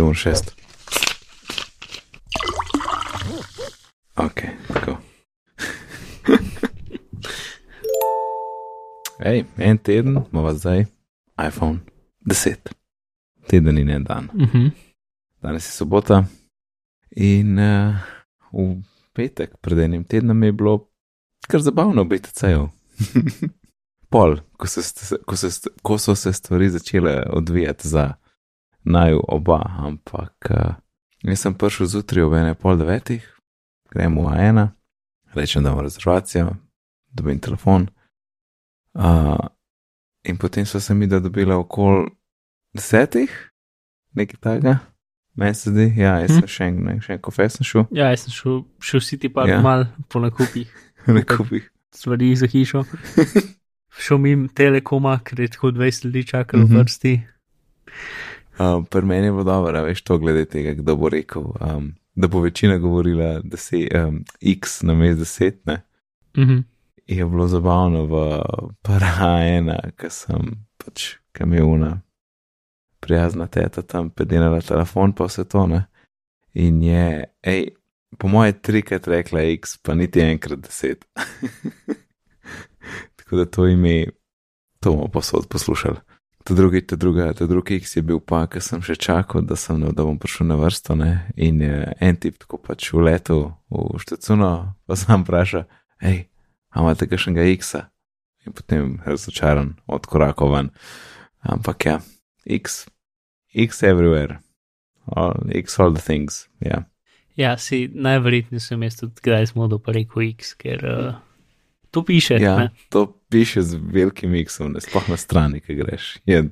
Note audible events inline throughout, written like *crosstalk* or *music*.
Samo šest. Ok, tako. *laughs* Ej, en teden imamo zdaj iPhone 10. Teden in en dan. Uh -huh. Danes je sobota in uh, v petek pred enim tednom je bilo kar zabavno biti cejo. *laughs* Pol, ko, se, ko, se, ko so se stvari začele odvijati za naju oba, ampak uh, jaz sem prišel zjutraj ob ene pol devetih, gremo v A1, rečem, da imamo rezervacijo, dobim telefon. Uh, in potem so se mi da dobila okoli desetih, nekaj takega, mesedi, ja, jaz sem hm. še en, še en kofe sem šel. Ja, jaz sem šel, šel si ti pa ja. mal po nakupih. *laughs* nakupih. Stvari za hišo. *laughs* šel mi telekoma, ker je tako 20 ljudi čakalo v mm -hmm. vrsti. Uh, Pri meni je bilo dobro, veš to glede tega, kdo bo rekel. Um, da bo večina govorila, da si um, X na mestu deset. Mm -hmm. Je bilo zabavno v Parajena, ki sem pač kamijuna, prijazna teta tam pedinala telefon, pa vse to ne. In je, hej, po moje trikrat rekla X, pa niti enkrat deset. *laughs* Tako da to ime, to bomo posod poslušali. To drugi, to druga, to drugi X je bil pa, ker sem še čakal, da, sem, da bom prišel na vrsto. Ne? In je en tip tako pač v letu v Štecuno, pa sem vprašal, hej, imate kakšnega X-a? In potem razočaran, odkorakal ven. Ampak ja, X, X everywhere, all, X all the things, ja. Ja, si najverjetnejši tudi, kdaj smo dopali X, ker. Uh... To piše. Ja, ne? to piše z velikim miksom, ne sploh na strani, ki greš. Je,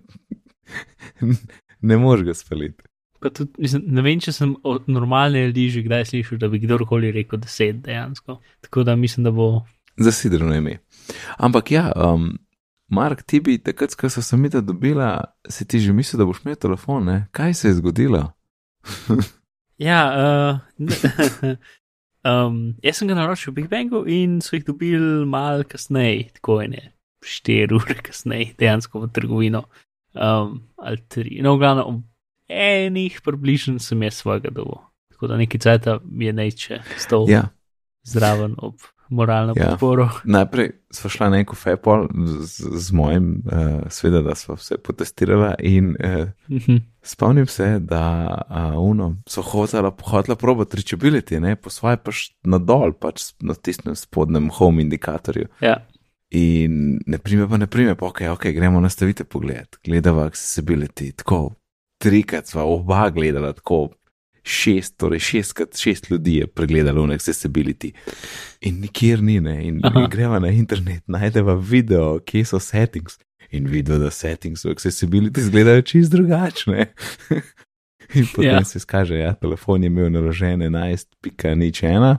ne moreš ga spaliti. Tudi, mislim, ne vem, če sem od normalne ljudi že kdaj slišal, da bi kdorkoli rekel deset dejansko. Tako da mislim, da bo. Zasidrno ime. Ampak ja, um, Mark, ti bi takrat, ko so se mi da dobila, si ti že mislil, da boš imel telefon, ne? Kaj se je zgodilo? *laughs* ja, uh, *laughs* Um, jaz sem ga naročil v Big Bangu in so jih dobili malo kasneje, tako je ne, štiri ure kasneje, dejansko v trgovino. Um, ali tri. No, glavno, enih približno sem jaz svojega dobu. Tako da neki cajt je neče stol ja. zraven ob moralno ja. podporo. Najprej smo šli na neko fepol z, z mojim, uh, sveda, da smo vse potestirali in uh, spomnim se, da uh, uno, so hotela, hotela probati reachability, ne, po svoje pač nadol, pač na tistem spodnjem home indikatorju. Ja. In ne prime pa ne prime, pa ok, ok, gremo nastavite pogled, gledava accessibility, tako trikrat sva oba gledala, tako šest, torej šestkrat šest ljudi je pregledalo v accessibility. In nikjer ni, ne? in gremo na internet, najdemo video, kje so settings. In vidimo, da settings v accessibility izgledajo čist drugačne. *laughs* in potem yeah. Ja. se skaže, ja, telefon je imel naložen 11.01.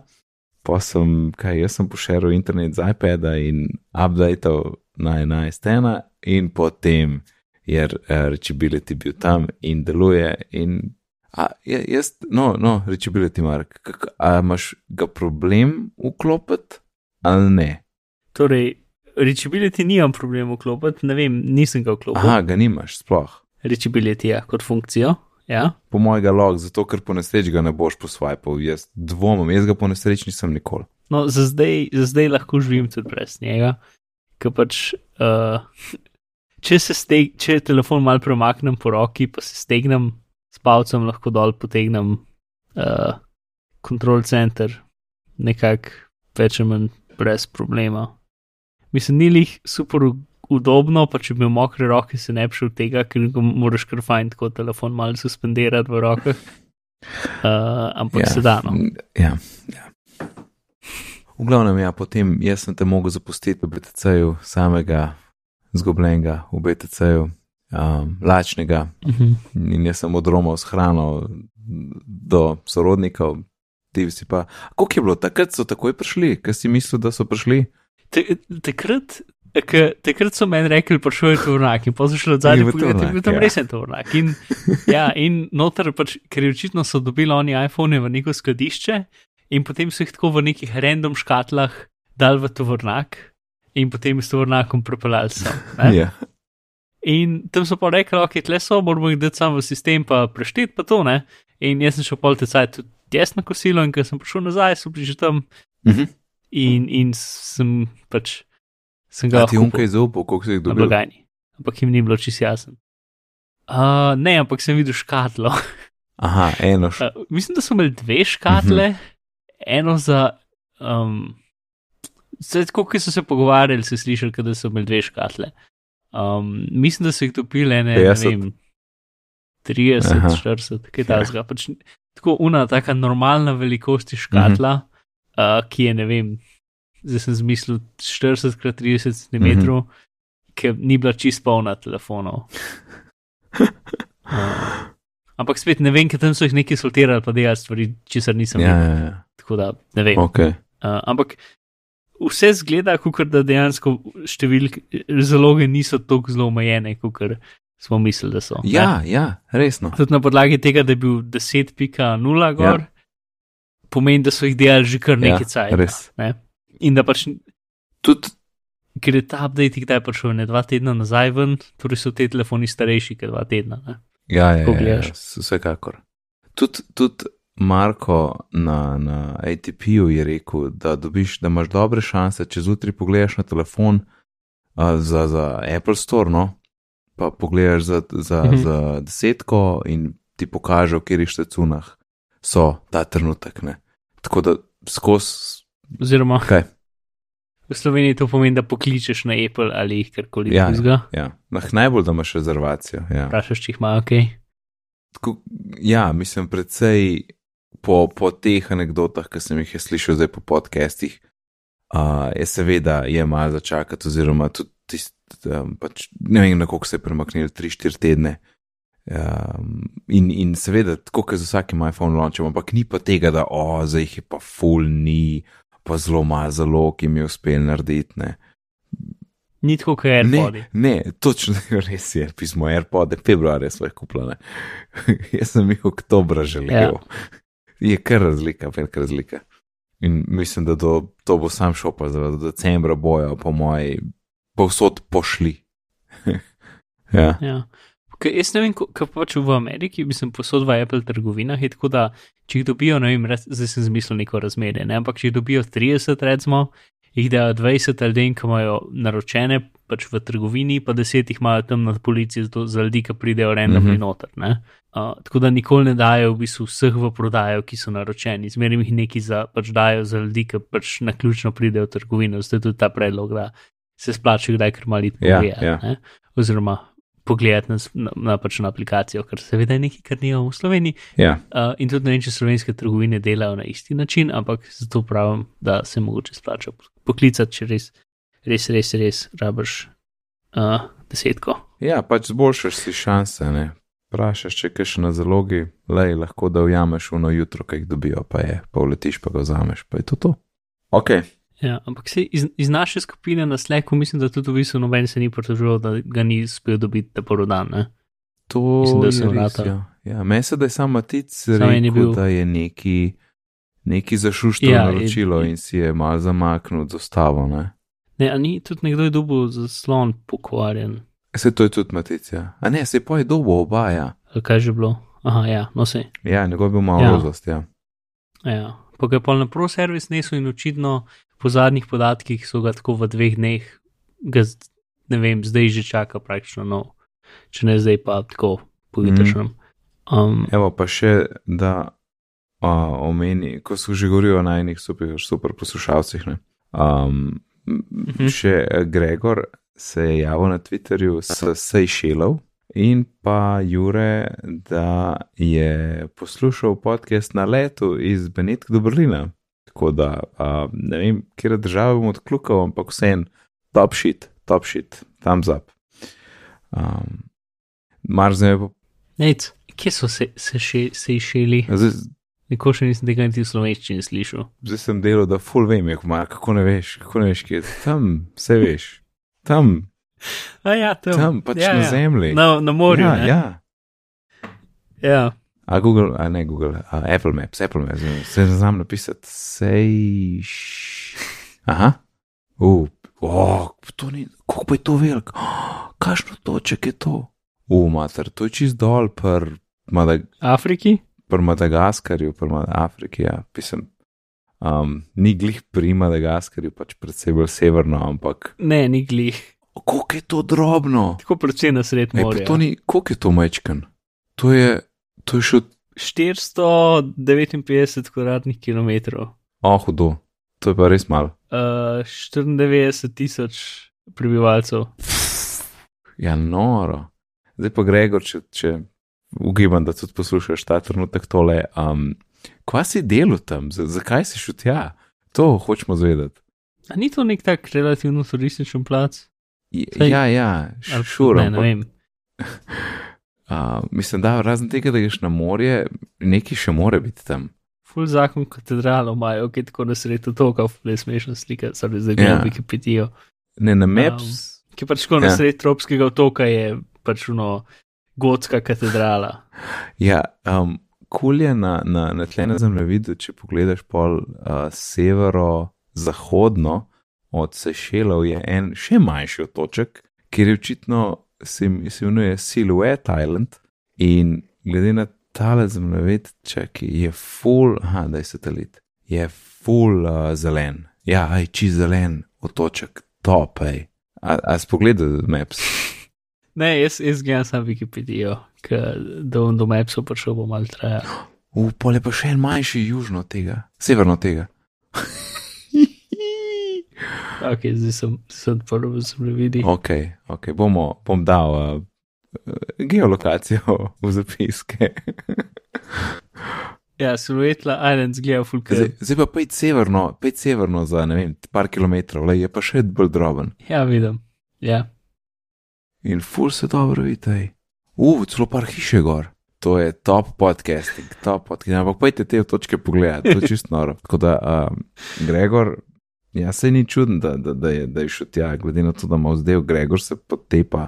Pa sem, kaj jaz sem pošeril internet z iPada in updated na 11.1, in potem je reachability bil tam in deluje. In A, ja, jaz, no, no, reči bi ti, Mark, ali imaš ga problem vklopiti ali ne? Torej, reči bi ti, nimam problem vklopiti, ne vem, nisem ga vklopil. Aha, ga nimaš sploh. Reči bi ti, ja, kot funkcijo. Ja. Po mojega log, zato ker po nesreči ga ne boš posvajal, jaz dvomim, jaz ga po nesreči nisem nikoli. No, za zdaj, za zdaj lahko živim tudi brez njega, ker pač. Uh, *laughs* Če, steg, če telefon malo premaknem po roki, pa se stegnem, s palcem lahko dol potegnem uh, control center, nekako več ali manj brez problema. Mislim, ni jih super udobno, pa če bi imel mokre roke, se ne bi šel tega, ker moraš kar fajn tako telefon malo suspendirati v rokah. Uh, ampak ja, se da. No. Ja, ja. V glavnem, ja, potem jaz sem te mogel zapustiti v BTC-ju, samega zgubljenega v BTC-ju um, lačnega uh mhm. -huh. in jaz sem odromal s hrano do sorodnikov, ti si pa. Kako je bilo, takrat so takoj prišli, kaj si mislil, da so prišli? Takrat. Takrat so meni rekli, da je to vrnak, in potem so šli od zadaj, da je to res to vrnak. In, ja, in noter, pač, ker očitno so dobili oni iPhone v neko skladišče, in potem so jih tako v nekih random škatlah dal v to vrnak, in potem s to vrnakom propeljali sem. Ja. In tam so pa rekli, ok, tle so, moramo jih dati sam v sistem, pa prešteti pa to, ne. In jaz sem šel pol te cajt tudi jaz na kosilo in ko sem prišel nazaj, so bili že tam Mhm. in, in sem pač, sem A ga ti unkaj zaupal, koliko si jih na dobil? blagajni. Ampak jim ni bilo čisto jasen. Uh, ne, ampak sem videl škatlo. *laughs* Aha, eno še. Uh, mislim, da so imeli dve škatle, eno za. Um, Zdaj, tako kot so se pogovarjali, so slišali, da so imeli dve škatle. Um, mislim, da so jih topili ene, ne 50. vem, 30, Aha. 40, kaj Ja. takega. Pač, tako una, taka normalna velikost škatla, uh -huh. uh, ki je, ne vem, zdaj sem zmislil 40 x 30 cm, uh -huh. ki ni bila čist polna telefonov. *laughs* Uh, ampak spet ne vem, ker tam so jih neki sortirali, pa delali stvari, česar nisem Ja, videl. ja, ja. Tako da ne vem. Ok. Uh, ampak vse zgleda, kot da dejansko številke, zaloge niso tako zelo omejene, kot smo mislili, da so. ne. Ja, ja, resno. Tudi na podlagi tega, da je bil 10.0 gor, ja. pomeni, da so jih delali že kar nekaj Ja, cajt. res. In da pač, Tudi, ker je ta update kdaj prišel, ne dva tedna nazaj ven, torej so te telefoni starejši kot dva tedna. Ne? ja, ja, ja, ja, vsekakor. Tudi tud Marko na, na ATP-ju je rekel, da, dobiš, da imaš dobre šanse, če zjutraj pogledaš na telefon uh, za, za Apple Store, no, pa pogledaš za, za, Mhm. za desetko in ti pokaže, v katerih štecunah so ta trenutek. Ne. Tako da skozi. Oziroma, Kaj? v Sloveniji to pomeni, da pokličeš na Apple ali jih karkoli Ja, drugega. Ja. Nah, najbolj, da imaš rezervacijo. Ja. Vprašaš, če jih ima ok. Tako, ja, mislim, predvsej po, po teh anekdotah, ki sem jih slišal zdaj po podcastih, uh, je seveda je malo začakati, oziroma tudi tist, um, pač, ne vem, na koliko se je premaknil, 3-4 tedne. Um, in, in seveda, tako kot z vsakim iPhone launchom, ampak ni pa tega, da o, zdaj jih je pa full ni, pa zelo malo zalog, ki mi je uspel narediti. Ne. Ni tako, kot AirPods. Ne, ne, točno *laughs* res je, pismo AirPod, februarja smo jih kupili. *laughs* Jaz sem jih oktobra želel. Ja. Je kar razlika, velika razlika. In mislim, da do, to bo sam šel, pa do decembra bojo, po moji, povsod pošli. *laughs* ja. Ja. Ker jaz ne vem, kaj pač v Ameriki, mislim, posod v Apple trgovinah je tako, da če jih dobijo, ne vem, res, zdaj sem zmislil neko razmerje, ne, ampak če jih dobijo 30, recimo, jih dajo 20 ali den, ki imajo naročene pač v trgovini, pa 10 jih imajo tam na policiji zato za ljudi, ki pridejo randomly mm. -hmm. noter. Ne. Uh, tako da nikoli ne dajo v bistvu vseh v prodajo, ki so naročeni, zmeraj jih nekaj za, pač dajo za ljudi, ki pač na ključno pridejo v trgovino, zato je tudi ta predlog, da se splača kdaj kar malo iti Ja, pogledati. ja. ne. Oziroma pogledati na, na, na, pač na aplikacijo, kar seveda je nekaj, kar nimamo v Sloveniji. Ja. Uh, in tudi ne vem, če slovenske trgovine delajo na isti način, ampak zato pravim, da se mogoče splača poklicati, če res, res, res, res rabiš uh, desetko. ja, pač zboljšaš si šanse. Ne? Prašaš, če kaj še na zalogi, lej, lahko da ujameš uno jutro, ki jih dobijo, pa je, pa uletiš, pa ga vzameš, pa je to to. Ok, Ja, ampak se iz, iz naše skupine na Slacku mislim, da tudi v bistvu noben se ni pritoževal, da ga ni uspel dobiti ta porodan. Ne? to Mislim, da je sem res. vratal. Ja, ja meni se da je samo Matic je rekel, bil- da je neki, neki zašuštilo Ja, naročilo je- in si je mal zamaknil z ostavo. Ne? Ne, a ni tudi nekdo je dobil zaslon pokvarjen, Se to je tudi Matic, ja. A ne, se pa je dobo oba, ja. ali kaj že bilo. Aha, ja, no se. Ja, njegov je bil malo Ja. ja. rozast, ja. Ja, pa ga pol na pro servis nesel in očitno po zadnjih podatkih so ga tako v dveh dneh, ga, ne vem, zdaj že čaka praktično nov, če ne zdaj pa tako pojutrišnjem. Um, Evo pa še, da a, omeni, ko so že govorili o najnih super, super poslušalcih. Ne? Um, Mhm. še eh, Gregor se je javil na Twitterju s Sejšelov in pa Jure, da je poslušal podcast na letu iz Benetka do Berlina. Tako da a, ne vem, kje države bom odkljukal, ampak vsem top shit, top shit, thumbs up. Um, Mar zdaj pa Nec, kje so se, se, še, se išeli? Zdaj, Nikoli še nisem tega niti v slovenščini slišal. zdaj sem delal, da full vem, je, mar, kako ne veš, kako ne veš, kje je. Tam, vse veš. Tam, A ja, tam, tam pač ja, na ja. zemlji. Na, na morju. ja, ne? ja. ja. A Google, a ne Google, a Apple Maps, Apple Maps, se ne znam napisati. Sej. Aha. Uh, oh, to ni, kako pa je to velik. *gasps* Oh, Kakšno toček je to? U, mater, to je čist dol, pr, Madag Afriki? Pr Madagaskarju, pr Mad Afriki, ja, pisem. Um, ni glih pri Madagaskarju, pač predvsej bolj severno, ampak Ne, ni glih. koliko je to drobno? Tako predvsem na sred Ej, pa morja. to ni, koliko je to mečken? To je, to je še, 459 kvadratnih kilometrov, oh, hudo, to je pa res malo. uh, 94 tisoč prebivalcev. Ja, noro. Zdaj pa Gregor, če, če ugibam, da tudi poslušaš ta trenutek tole. Um, kva si delal tam, Z, zakaj si šel tja? To hočemo zvedeti. A ni to nek tak relativno turističen plac? Saj- Ja, ja, Ali- šur. Ne, ne vem. *laughs* Uh, mislim, da razen tega, da greš na morje, nekaj še more biti tam. Ful zakon katedralo imajo, ki je tako na sredo toka, le smešna slika, zdaj zdaj gledam Ja. Wikipedijo. Ne, na Maps. Ki pač tako na Ja. sred tropskega otoka je pač uno gotska katedrala. Ja, um, kul je na, na, na tle na zemljevidu, če pogledaš pol uh, severo-zahodno od Sešelov, je en še manjši otoček, kjer je očitno se se imenuje Silhouette Island in glede na tale zemljevid, čaki, je full, aha, da je satelit, je full uh, zelen. Ja, aj čist zelen otoček, top, ej. A, a spogledaj Maps? Ne, jaz, jaz gledam sam Wikipedijo, ker da bom do Mapsov prišel, bo mal traja. V pol je pa še en manjši južno tega, severno tega. *laughs* Ok, zdaj sem, sem prvo sem videl. Ok, ok, bomo, bom dal uh, geolokacijo v zapiske. *laughs* Ja, Silhouette Islands gleda ful Zdaj, zdaj pa pojdi severno, pojdi severno za ne vem, par kilometrov, le je pa še bolj droben. Ja, vidim. Ja. In ful se dobro vidi. Uf, celo par hiše gor. To je top podcasting, top podcasting. Ampak pojdi te točke pogledati, to je čist noro. Tako da, um, Gregor, ja, se ni čuden, da, da, da, je, da je šel tja, glede na to, da ima zdaj Gregor se potepa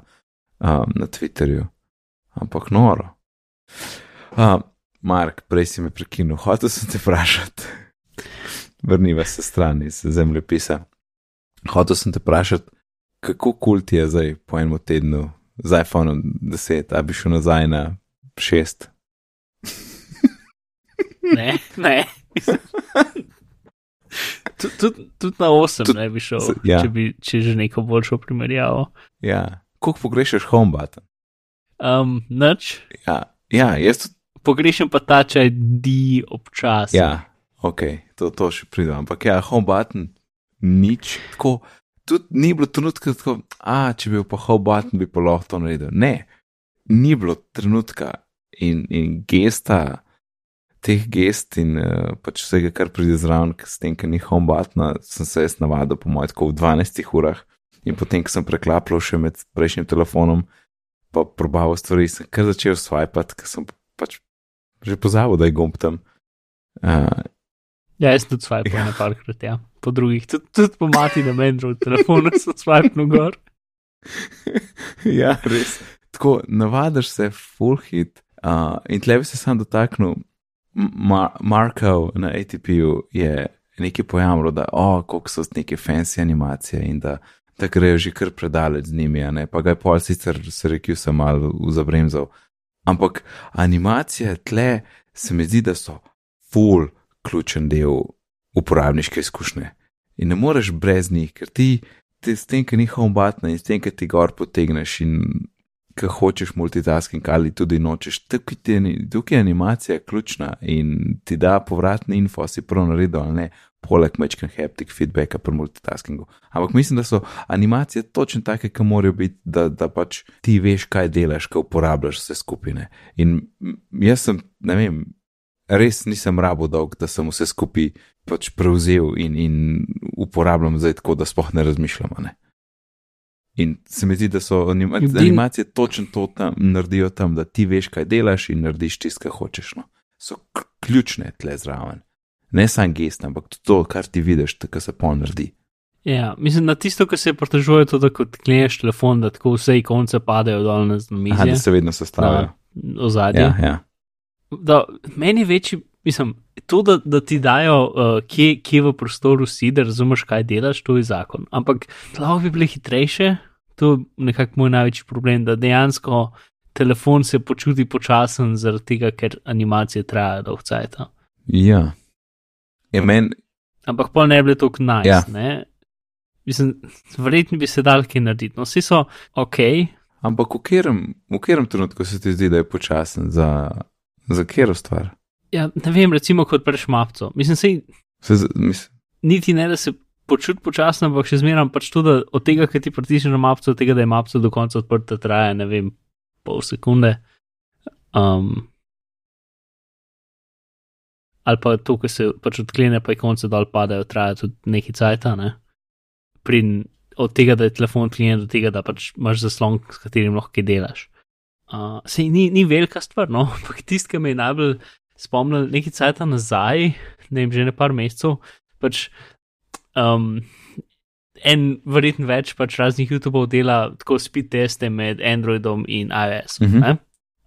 um, na Twitterju. Ampak noro. Um, Mark, prej si me prekinil, hotel sem te vprašati. Vrniva se stran iz zemljepisa. Hotel sem te vprašati, kako kul ti je zdaj po enem tednu z iPhoneom 10, a bi šel nazaj na 6. *laughs* Ne, ne. Tudi tud, tud na 8 Tud- ne bi šel, s- ja. če bi če že neko boljšo primerjavo. Ja, koliko pogrešaš home button? Um, Noč, Ja, ja jaz tudi. pogrešam pa ta čaj di občasno. Ja, ok, to, to še pridem. Ampak ja, home button, nič. Tako, tudi ni bilo trenutka, tako, a če bi bil pa home button, bi pa lahko to naredil. Ne, ni bilo trenutka in, in gesta. Teh gest in uh, pač vsega, kar pride zraven, s tem, ker ni home button, sem se jaz navadil, po mojem, tako v 12 urah. In potem, ko sem preklapljal še med prejšnjim telefonom, pa probaval stvari, sem kar začel swipati, ker sem pač že pozabil, da je gumb tam. Uh, Ja, jaz tudi swipe Ja. ja. na parkrat, ja. Po drugih, tudi, tudi po mati na Android telefonu *laughs* sem swipe gor. *laughs* ja, res. Tako navadiš se, full hit. Uh, in tle bi se sam dotaknil, Mar Markov na ATP-ju je nekaj pojamro, da oh, koliko so neke fancy animacije in da, da grejo že kar predaleč z njimi, ne? pa ga je pol sicer se rekel, sem malo zabremzal. Ampak animacije tle se mi zdi, da so full ključen del uporabniške izkušnje. In ne moreš brez njih, ker ti, ti s tem, ki home button in s tem, ki ti gor potegneš in ki hočeš multitasking ali tudi nočeš, tukaj, ani- tukaj je animacija ključna in ti da povratni info, si prav naredil ali ne, poleg mečken haptic feedbacka pri multitaskingu. Ampak mislim, da so animacije točno take, ki morajo biti, da, da pač ti veš, kaj delaš, ko uporabljaš vse skupine. In jaz sem, ne vem, res nisem rabo dolg, da sem vse skupaj pač prevzel in, in uporabljam zdaj tako, da spoh ne razmišljam. Ne? In se mi zdi, da so anima Din- animacije točno to tam, naredijo tam, da ti veš, kaj delaš in narediš tisto, kar hočeš. No. So ključne tle zraven. Ne samo gest, ampak tudi to, kar ti vidiš, tako se pol naredi. Ja, mislim, na tisto, kar se pritožuje, to, da kot gledaš telefon, da tako vse ikonce padejo dol na Aha, da mizo. se vedno sestavljajo. Ozadje. Ja, ja. Da, meni večji, mislim, to, da, da ti dajo, uh, kje, kje v prostoru si, da razumeš, kaj delaš, to je zakon. Ampak lahko bi bile hitrejše, To je nekako moj največji problem, da dejansko telefon se počuti počasen, zaradi tega, ker animacije trajajo dolgo časa. Ja. Je men, Ampak pol ne bi bilo tako najs. Ja. Ne? Mislim, verjetno bi se dal kaj narediti. No, vsi so ok, ampak v katerem, v katerem trenutku se ti zdi, da je počasen za, za katero stvar? ja, ne vem, recimo kot preš mapco. Mislim, sej, Se, mislim, niti ne, da se počuti počasno, ampak še zmeraj pač to, da od tega, ki ti pritisneš na mapco, od tega, da je mapca do konca odprta, traja, ne vem, pol sekunde. Um, ali pa to, ki se pač odklene, pa je konce dol padajo, traja tudi nekaj cajta, ne. Prin, od tega, da je telefon odklenjen, do tega, da pač imaš zaslon, s katerim lahko delaš. Uh, sej ni, ni velika stvar, no, *laughs* ampak tisti, ki me je najbolj spomnil nekaj cajta nazaj, ne vem, že ne par mesecev, pač um, en verjetno več pač raznih YouTubeov dela tako speed teste med Androidom in iOS. Mhm. Mm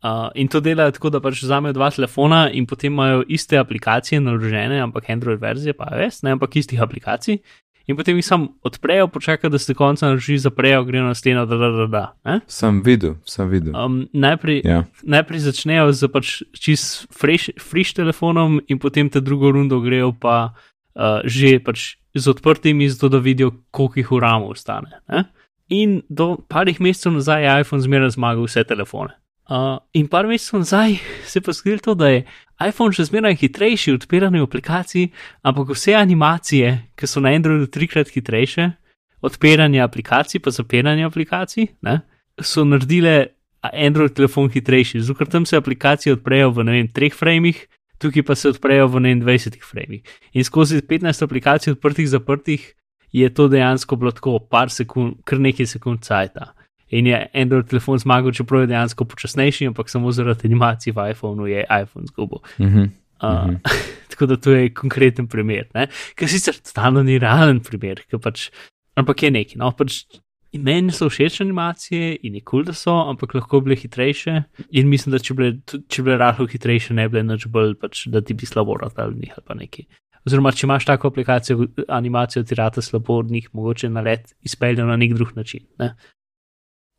uh, in to delajo tako, da pač vzamejo dva telefona in potem imajo iste aplikacije naložene, ampak Android verzije pa iOS, ne ampak istih aplikacij. In potem jih sam odprejo, počakajo, da se do konca naloži, zaprejo, grejo na steno, da da da da. ne. sem videl, sem videl. Um, najprej, Ja. najprej začnejo z pač čist fresh, fresh telefonom, in potem te drugo rundo grejo pa uh, že pač z odprtimi, zato da vidijo, koliko jih v ramu ostane. Ne? In do parih mesecev nazaj je iPhone zmeraj zmagal vse telefone. Uh, in par mesecev nazaj *laughs* se je pa zgodilo to, da je iPhone še zmeraj hitrejši v odpiranju aplikacij, ampak vse animacije, ki so na Androidu trikrat hitrejše, odpiranje aplikacij, pa zapiranje aplikacij, ne, so naredile Android telefon hitrejši, zato tam se aplikacije odprejo v ne vem, treh framih, tukaj pa se odprejo v ne vem, 20 framih. In skozi 15 aplikacij odprtih, zaprtih je to dejansko bilo tako par sekund, kar nekaj sekund cajta. In je Android telefon zmagal, čeprav je dejansko počasnejši, ampak samo zaradi animacij v iPhonu je iPhone zgubil. Mhm. Uh, *laughs* tako da to je konkreten primer, ne? ki sicer totalno ni realen primer, pač, ampak je neki. No, pač, meni so všeč animacije in je kul, cool, da so, ampak lahko bile hitrejše. In mislim, da če bile, če bile rahlo hitrejše, ne bile nič bolj, pač, da ti bi slabo ratali njih ali pa neki. Oziroma, če imaš tako aplikacijo, animacijo ti rata slabo od njih, mogoče na let izpeljejo na nek drug način. Ne?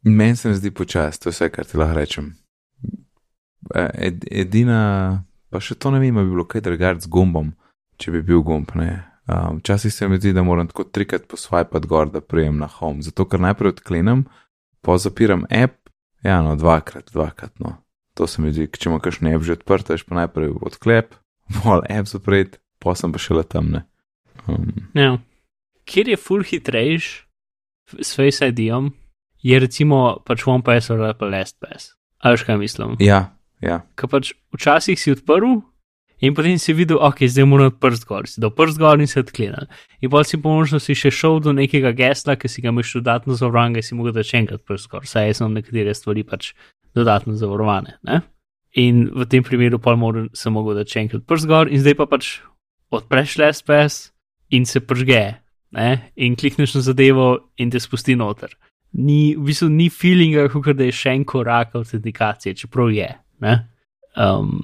Meni se zdi počas, to je vse, kar ti lahko rečem. E, Ed, edina, pa še to ne vem, bi bilo kaj drugače z gumbom, če bi bil gumb. ne. Um, Včasih se mi zdi, da moram tako trikrat posvajati gor, da prijem na home. Zato, ker najprej odklenem, pa zapiram app, ja, no, dvakrat, dvakrat. No. To se mi zdi, če ima kakšen app že odprt, veš pa najprej odklep, *laughs* pol app zapret, pa sem pa šele tam. Ne. Um, Ja. Kjer je full hitrejš s Face ID-om, je recimo pač OnePass ali pa LastPass. A veš kaj mislim? ja, ja. Ker pač včasih si odprl in potem si videl, ok, zdaj moram odprst gor, si dal prst gor in se odklenil. In pa si po možnosti še šel do nekega gesla, ki si ga imaš dodatno zavarovan, in si mogel dati še enkrat prst gor, saj jaz sem nekatere stvari pač dodatno zavarovane. Ne? In v tem primeru pa moram, sem mogel dati še enkrat prst gor in zdaj pa pač odpreš LastPass in se pržge. Ne? In klikneš na zadevo in te spusti noter. Ni, v bistvu ni feelinga, kot da je še en korak autentikacije, čeprav je. Ne? Um,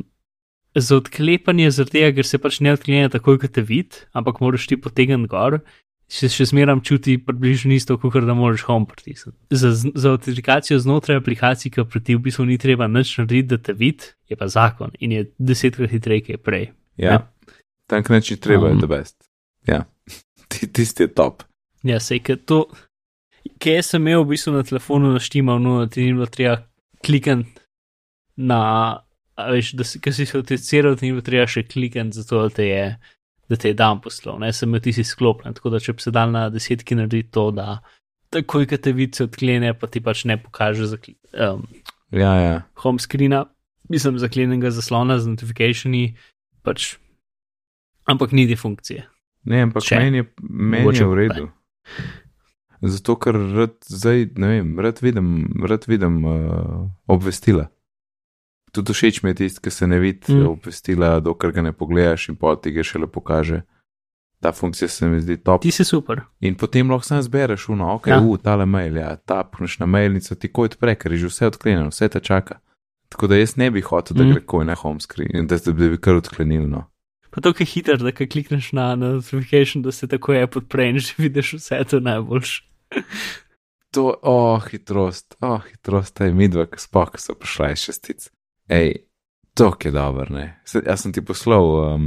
za odklepanje, zaradi tega, ker se pač ne odklene takoj, ko te vidi, ampak moraš ti potegniti gor, se še zmeraj čuti približno isto, kot da moraš home pritisniti. Za, za autentikacijo znotraj aplikacij, ki pri ti v bistvu ni treba nič narediti, da te vidi, je pa zakon in je desetkrat hitreje, kot je prej. ja. Tank neči treba, je Um, the best. Ja, *laughs* Ti- tisti je top. Ja, sej, ker to, ki sem imel v bistvu na telefonu naštimal, no, da ti ni bilo treba klikati na, veš, da si, si se autenticiral, ti ni bilo treba še klikati, zato da te je, da te je dan poslal, ne, sem imel tisti sklopljen, tako da če bi se dal na desetki narediti to, da takoj, ko te vidi, se odklene, pa ti pač ne pokaže za um, Ja, ja. home screena, mislim, zaklenjenega zaslona z notifikationi, pač, ampak ni te funkcije. Ne, ampak Če. meni je, meni je v redu. Zato, ker rad, zdaj, ne vem, rad vidim, rad vidim uh, obvestila. Tudi všeč mi je tisti, ki se ne vidi Mm. obvestila, dokler ga ne pogledaš in poti ga šele pokaže. Ta funkcija se mi zdi top. Ti si super. In potem lahko sam zbereš, no, ok, Ja. uh, tale mail, ja, tapneš na mailnico, ti ko odpre, ker je že vse odklenjeno, vse te čaka. Tako da jaz ne bi hotel, da Mm. gre koj na home screen in da, da bi kar odklenil. No. Pa to je hiter, da ko klikneš na notification, da se tako je podpre in že vidiš vse to najboljš. To, o, oh, hitrost, oh, hitrost, taj midva, ki spok so prišla iz šestic. Ej, to je dobro, ne. Se, jaz sem ti poslal, um,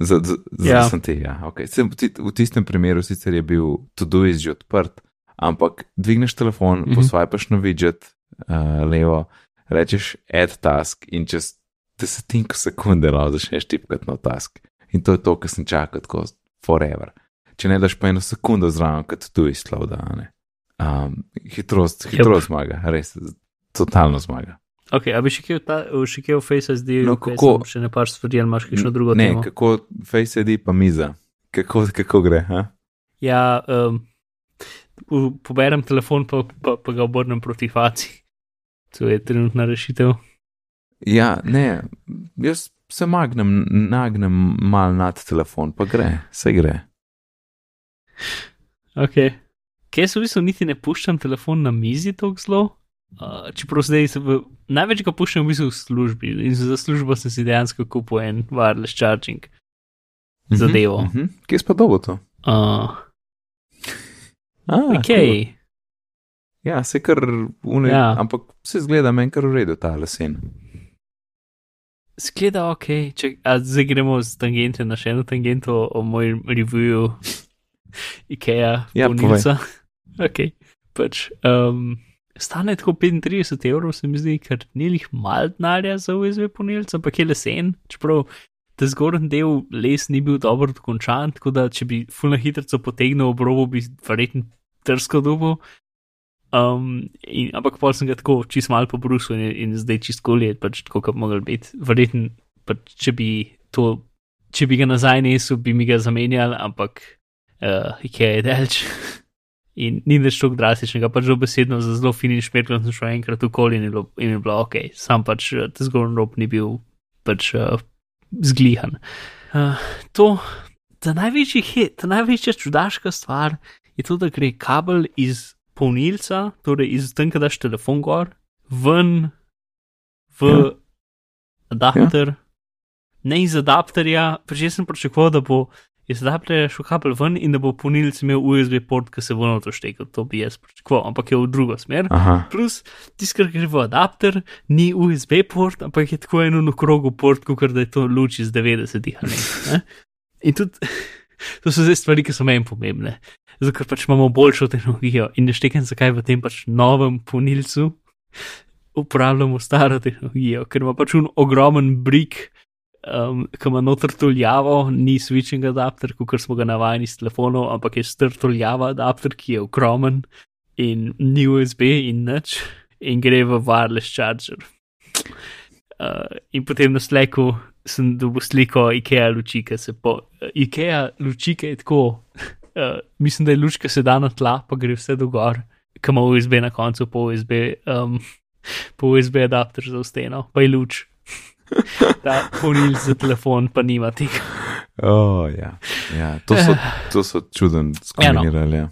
za, za, za Ja. sem ti, ja, ok. Se, v, ti- v tistem primeru sicer je bil Todoist že odprt, ampak dvigneš telefon, mm Mhm. -hmm. posvajpaš na widget uh, levo, rečeš add task in čez desetinko sekunde lahko začneš tipkati na task. In to je to, kar sem čakal tako forever. Če ne daš pa eno sekundo zraven, kot tu izslav, da ne. Um, hitrost, hitrost zmaga, res, totalno zmaga. Ok, a bi še kje v, ta, še kje v Face SD, No, kako- še ne pač stvari, ali imaš kakšno drugo ne, temo? kako Face ID pa miza, kako, kako gre, ha? Ja, um, poberem telefon, pa, pa, pa ga obrnem proti faci. To je trenutna rešitev. Ja, ne, jaz se magnem, nagnem mal nad telefon, pa gre, se gre. Ok. Kaj se v bistvu niti ne puščam telefon na mizi tako zelo? Uh, čeprav zdaj se v, največ ga puščam v bistvu v službi in za službo sem si dejansko kupil en wireless charging. Zadevo. Mhm, mhm. Kje pa dobo to? Uh, Ah, ok, cool. Ja, se kar une, Ja. ampak se zgleda meni kar v redu ta lesen. Skleda ok, če zdaj gremo z tangente na še eno tangento o, o mojem reviewju *laughs* IKEA, Ja, polnilca. *laughs* Ok, pač. Um, stane tako 35 evrov, se mi zdi, ker ni jih mal denarja za USB polnilca, ampak je lesen, čeprav ta zgornji del les ni bil dobro dokončan, tako da če bi fulno hitro potegnil obrobo, bi verjetno trsko dobo. Um, in, ampak pol sem ga tako čist malo pobrusil in, in zdaj čist kolje, pač tako, kot mogel biti. Verjetno, pač, če bi to, če bi ga nazaj nesel, bi mi ga zamenjali, ampak uh, IKEA je delč. *laughs* In ni več tako drastičnega, pač dobesedno za zelo fini šperkl sem šel enkrat v kol in je bilo, in je bilo ok, sam pač eh, ta zgornji rob ni bil pač uh, zglihan. Uh, to, ta največji hit, ta največja čudaška stvar je to, da gre kabel iz polnilca, torej iz tam, kjer daš telefon gor, ven v Ja. adapter, ne iz adapterja, pač jaz sem pričakoval, da bo iz adapterja šel kabel ven in da bo polnilec imel USB port, ki se bo noto štekel, to bi jaz pričakoval, ampak je v drugo smer. Aha, Plus, tisti, kar gre v adapter, ni USB port, ampak je tako eno krogu port, kot da je to luč iz 90-ih ali ne. In tudi, *laughs* to so zdaj stvari, ki so meni pomembne. Zato, ker pač imamo boljšo tehnologijo in ne štekam, zakaj v tem pač novem punilcu uporabljamo staro tehnologijo, ker ima pač un ogromen brik, um, ki ima noter tuljavo, ni switching adapter, kot smo ga navajeni s telefonov, ampak je str tuljava adapter, ki je ogromen in ni USB in nič, in gre v wireless charger. Uh, in potem na sleku sem dobil sliko IKEA luči, ki se po. Uh, IKEA luči, ki je tako. Uh, mislim, da je luč, ki se da na tla, pa gre vse do gor, ki ima USB na koncu, po USB, um, po USB adapter za steno, pa je luč. *laughs* Ta polnil za telefon pa nima tega. oh, ja. ja, to so, to so čuden skombinirali. Ja.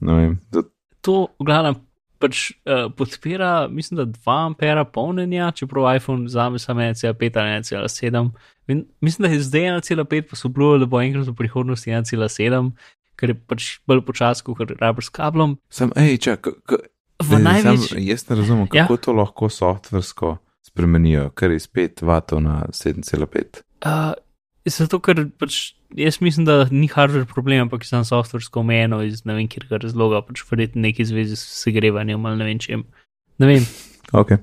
Ne vem, to, To, v glavnem, pač uh, podpira, mislim, da 2 ampera polnjenja, čeprav iPhone zame samo 1,5 ali 1,7. In Mislim, da je zdaj 1,5, pa so obljubili, da bo enkrat v prihodnosti 1,7, ker je pač bolj počasi, kot rabiš s kablom. sem, hej, čak, V največji. Jaz ne razumem, Ja. kako ja. to lahko softversko spremenijo, ker iz 5 vatov na 7,5. Uh, zato, ker pač jaz mislim, da ni hardware problem, ampak je samo softversko omejeno iz ne vem, kjer razloga, pač verjetno neki zvezi s segrevanjem ali ne vem čem. Ne vem, Okay.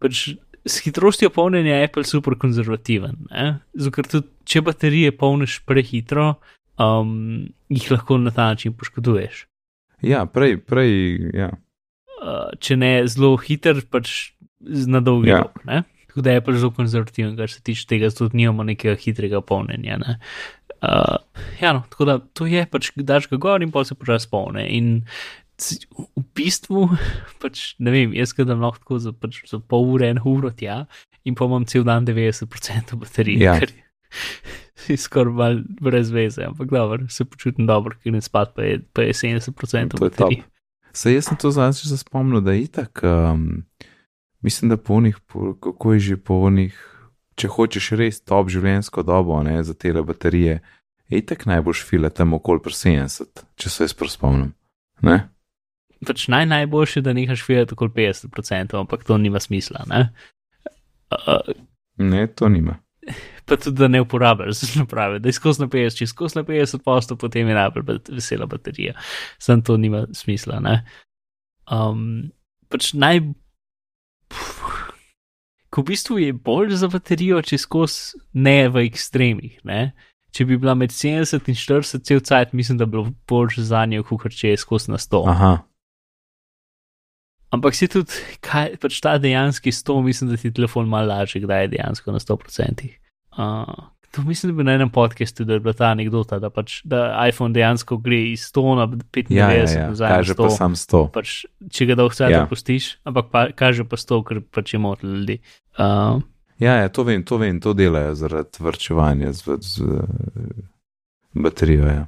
pač s hitrostjo polnjenja je Apple super konzervativen. ne. Zato, tudi če baterije polniš prehitro, um, jih lahko na ta način poškoduješ. Ja, prej, prej, ja. Uh, če ne zelo hiter, pač na dolgi Ja. rok. ne. Tako da je pač zelo konzervativen, kar se tiče tega, tudi nimamo nekega hitrega polnjenja. Ne. Uh, ja, no, tako da to je pač, daš ga gor in pa se počasi polne. In v bistvu, *laughs* pač, ne vem, jaz ga dam lahko tako za, pač, za pol ure, eno uro tja in pa imam cel dan 90% baterije. Ja. Kar *laughs* je skoraj mal brez veze, ampak dobro, se počutim dobro, ker ne spad, pa je, pa je 70% To je top. baterije. Se jaz sem to zadnjič se spomnil, da je itak, um, mislim, da po njih, kako je že po njih, če hočeš res top življenjsko dobo ne, za te baterije, je itak najboljš file tam okoli pri 70, če se jaz spomnim. Ne? pač naj najboljše, da nehaš švedati okoli 50%, ampak to nima smisla. Ne, uh, ne to nima. Pa tudi, da ne uporabljaš za naprave, da izkosi na 50, če izkosi na 50 posto, potem je najbolj vesela baterija. Sam to nima smisla. Um, pač naj. Ko v bistvu je bolj za baterijo, če skozi ne v ekstremih. Ne? Če bi bila med 70 in 40 cel cajt, mislim, da bi bilo bolj za njo, kot če je skozi na 100. Aha. Ampak si tudi, kaj pač ta dejanski 100, mislim, da ti telefon malo lažji, kdaj je dejansko na 100%. Uh, to mislim, da bi na enem podkastu, da je bila ta anekdota, da, pač, da iPhone dejansko gre iz 100 na 95, ja, ja, ja. nazaj. Kaže pa sam 100. Pač, če ga dolgo cajt ja. pustiš, ampak pa, kaže pa 100, ker pač je motil ljudi. Uh, Ja, ja, to vem, to vem, to delajo zaradi vrčevanja z, z, z baterijo. Ja,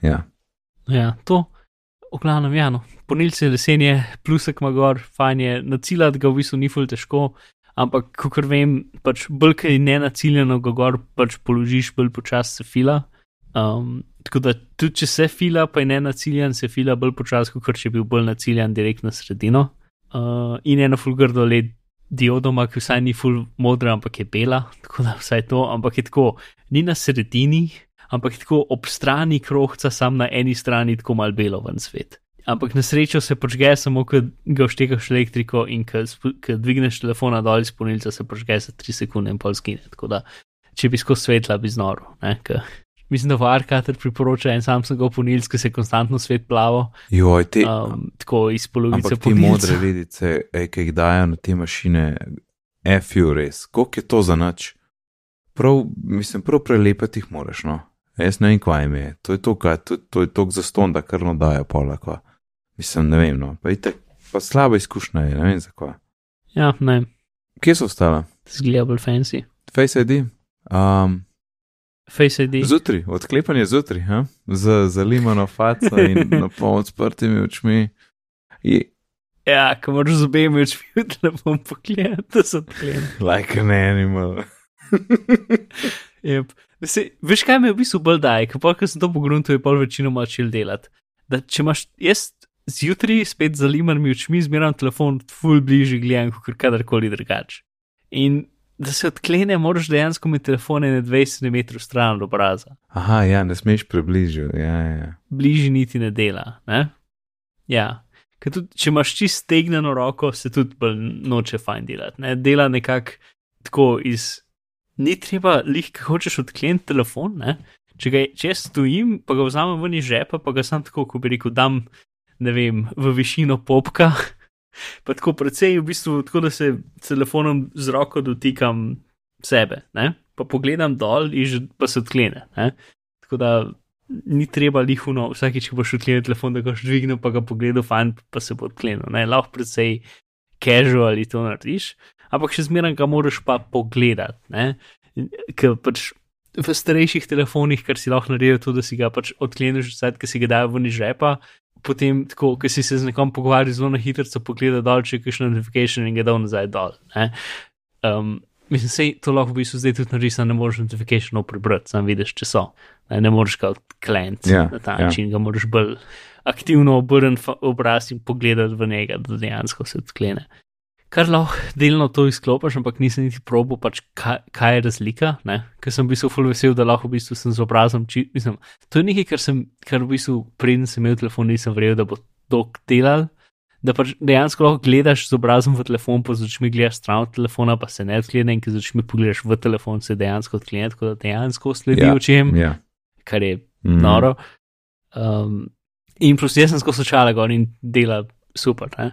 ja. ja to, v glavnem, ja, no. ponilce lesenje, plusek ima gor, fajn je, naciljati ga v bistvu ni ful težko, ampak, kot vem, pač bolj kaj ne naciljeno ga gor, pač položiš bolj počasi se fila. Um, tako da tudi če se fila, pa je ne naciljen, se fila bolj počasi, kot če bi bil bolj naciljen direkt na sredino. Uh, in eno fulgrdo led diodoma, ki vsaj ni full modra, ampak je bela, tako da vsaj to, ampak je tako, ni na sredini, ampak je tako ob strani krohca, sam na eni strani tako mal belo ven svet. Ampak na srečo se počge samo, ko ga vštekaš elektriko in ko dvigneš telefona dol iz ponilca, se počge za 3 sekunde in pol skine. Tako da, če bi skozi svetla, bi znoro, mislim, da v Arkater priporoča en sam samo ponilc, ki se konstantno svet plavo. Joj, te, um, tako iz polovice te modre vidice, ki jih dajo na te mašine, FU res, koliko je to za noč? Prav, mislim, prav prelepati jih moraš, no. Jaz ne vem, kaj jim je. To je to, kaj, to, to je to za ston, da krno dajo polako. Mislim, ne vem, no. Pa, itak, pa slaba izkušnja je, ne vem zakaj. Ja, ne. Kje so ostala? Zgleda bolj fancy. Face ID. Um, Face ID. Zjutraj, odklepanje zjutraj, z zalimano faco in na *laughs* pol odprtimi očmi. Je... Ja, ko moraš z obemi očmi, da bom pogledal, da so odklenjeni. Like an animal. *laughs* yep. Vse, veš, kaj me v bistvu bolj daje, ko pa sem to pogrunil, je pol večino mačil delati. Da če imaš jaz zjutraj spet zalimanimi očmi, zmeram telefon, full bližje gledam, kot kadarkoli drugače. In da se odklene, moraš dejansko imeti telefon na 20 cm stran od obraza. Aha, ja, ne smeš približati. Ja, ja. Bližje niti ne dela. Ne? Ja. Tudi, če imaš čist stegnjeno roko, se tudi noče fajn delati. Ne? Dela nekako tako iz. Ni treba, lih, ki hočeš odkleniti telefon. Ne? Če, ga, če stojim, pa ga vzamem ven iz žepa, pa ga sam tako, ko bi rekel, dam vem, v višino popka, pa tako precej v bistvu, tako da se telefonom z roko dotikam sebe, ne? pa pogledam dol in pa se odklene. Ne? Tako da ni treba lihuno, vsakeč, ko boš odklenil telefon, da ga boš dvignil, pa ga pogledal, fajn, pa se bo odklenil. Ne? Lahko precej casual to narediš, ampak še zmeraj ga moraš pa pogledati. Ker pač v starejših telefonih, kar si lahko naredil, to, da si ga pač odkleneš, ki si ga dajo ven iz žepa, potem, ko si se z nekom pogovarjal, zelo na hitro pogleda dol, če je kakšen notifikation in ga da nazaj dol. Um, mislim, da to lahko v bistvu zdaj tudi naredi, ne moreš notifikationov prebrati, sam vidiš, če so. Ne, ne moreš ga odkleniti ja, na ta ja. način, ga moraš bolj aktivno obrniti obraz in pogledati v njega, da dejansko se odklene. Kar lahko delno to izklopiš, ampak nisem niti probo, pač kaj, kaj je razlika, ker sem bil zelo vesel, da lahko v bistvu sem z obrazom. Či, mislim, to je nekaj, kar sem, kar v bistvu preden sem imel telefon, nisem verjel, da bo to delal. Da pač dejansko lahko gledaš z obrazom v telefon, pa z očmi gledaš stran od telefona, pa se ne odklene, in ki z očmi pogledaš v telefon, se dejansko odklene, tako da dejansko sledi Ja, očem, ja. kar je Mhm. noro. Um, in plus jaz sem skozi očala gor in dela super. Ne?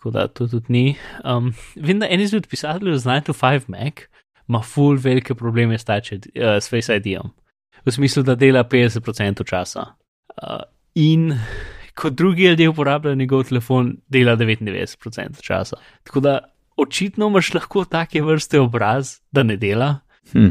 Tako da to tudi ni. Um, vem, da en izmed pisateljev z 9 to 5 Mac ima full velike probleme s, touch ID, uh, s Face ID-om. V smislu, da dela 50% časa. Uh, in kot drugi ljudje uporabljajo njegov telefon, dela 99% časa. Tako da očitno imaš lahko take vrste obraz, da ne dela. Hm.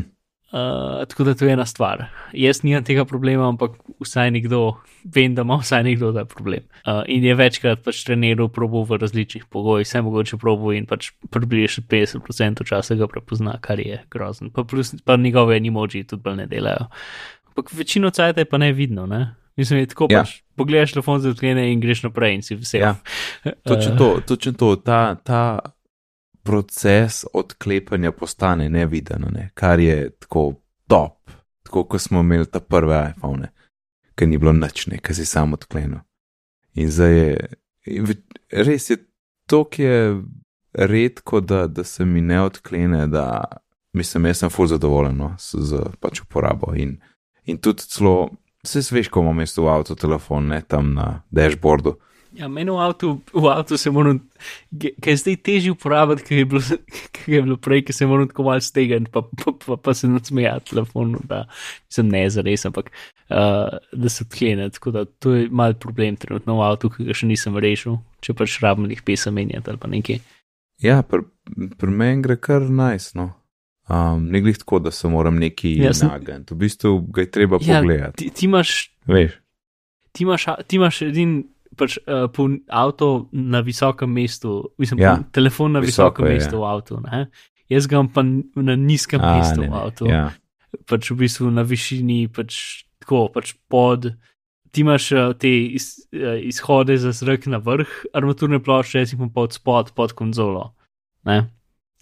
Uh, tako da to je ena stvar. Jaz nimam tega problema, ampak vsaj nekdo, vem, da ima vsaj nekdo ta problem. Uh, in je večkrat pač treniral probo v različnih pogojih, vse mogoče probo in pač približno 50% časa ga prepozna, kar je grozno. Pa, plus, pa njegove emoji tudi bolj ne delajo. Ampak večino cajt je pa ne vidno, ne? Mislim, je tako Ja. pač. Pogledaš telefon za odklene in greš naprej in si vesel. Ja. *laughs* Točno to, točno to, ta, ta proces odklepanja postane neviden, ne? kar je tako top, tako kot smo imeli ta prve iPhone, ki ni bilo nič, ki si sam odklenil. In zdaj je, res je, to je redko, da, da se mi ne odklene, da mislim, jaz sem full zadovoljen no, z, z pač uporabo. In, in tudi celo, vse sveš, ko imam mesto v avtu telefon, ne tam na dashboardu. Ja, meni v avtu, v avtu se moram, ker je zdaj težje uporabiti, ker je bilo, *laughs* ker je bilo prej, ker se moram tako malo stegniti, pa, pa, pa, pa se nasmejati telefonu, da sem ne zares, ampak uh, da se odklene. Tako da to je mal problem trenutno v avtu, ki ga še nisem rešil, če pač rabim jih pesa menjati ali pa nekaj. Ja, pri pr meni gre kar najs. No. Um, ne glih tako, da se moram neki Ja, nagant. V bistvu ga je treba Ja, pogledati. Ti, ti imaš Veš, ti imaš, ti imaš edin pač, uh, poln avto na visokem mestu, mislim, Ja, ja, telefon na visoko visokem je, mestu ja. v avtu. Ne? Jaz ga imam pa na nizkem A, mestu ne, v ne, avtu, Ja, pač v bistvu na višini, pač tako, pač pod. Ti imaš uh, te iz, uh, izhode za zrak na vrh armaturne plošče, jaz jih imam pod spod, pod konzolo. Ne?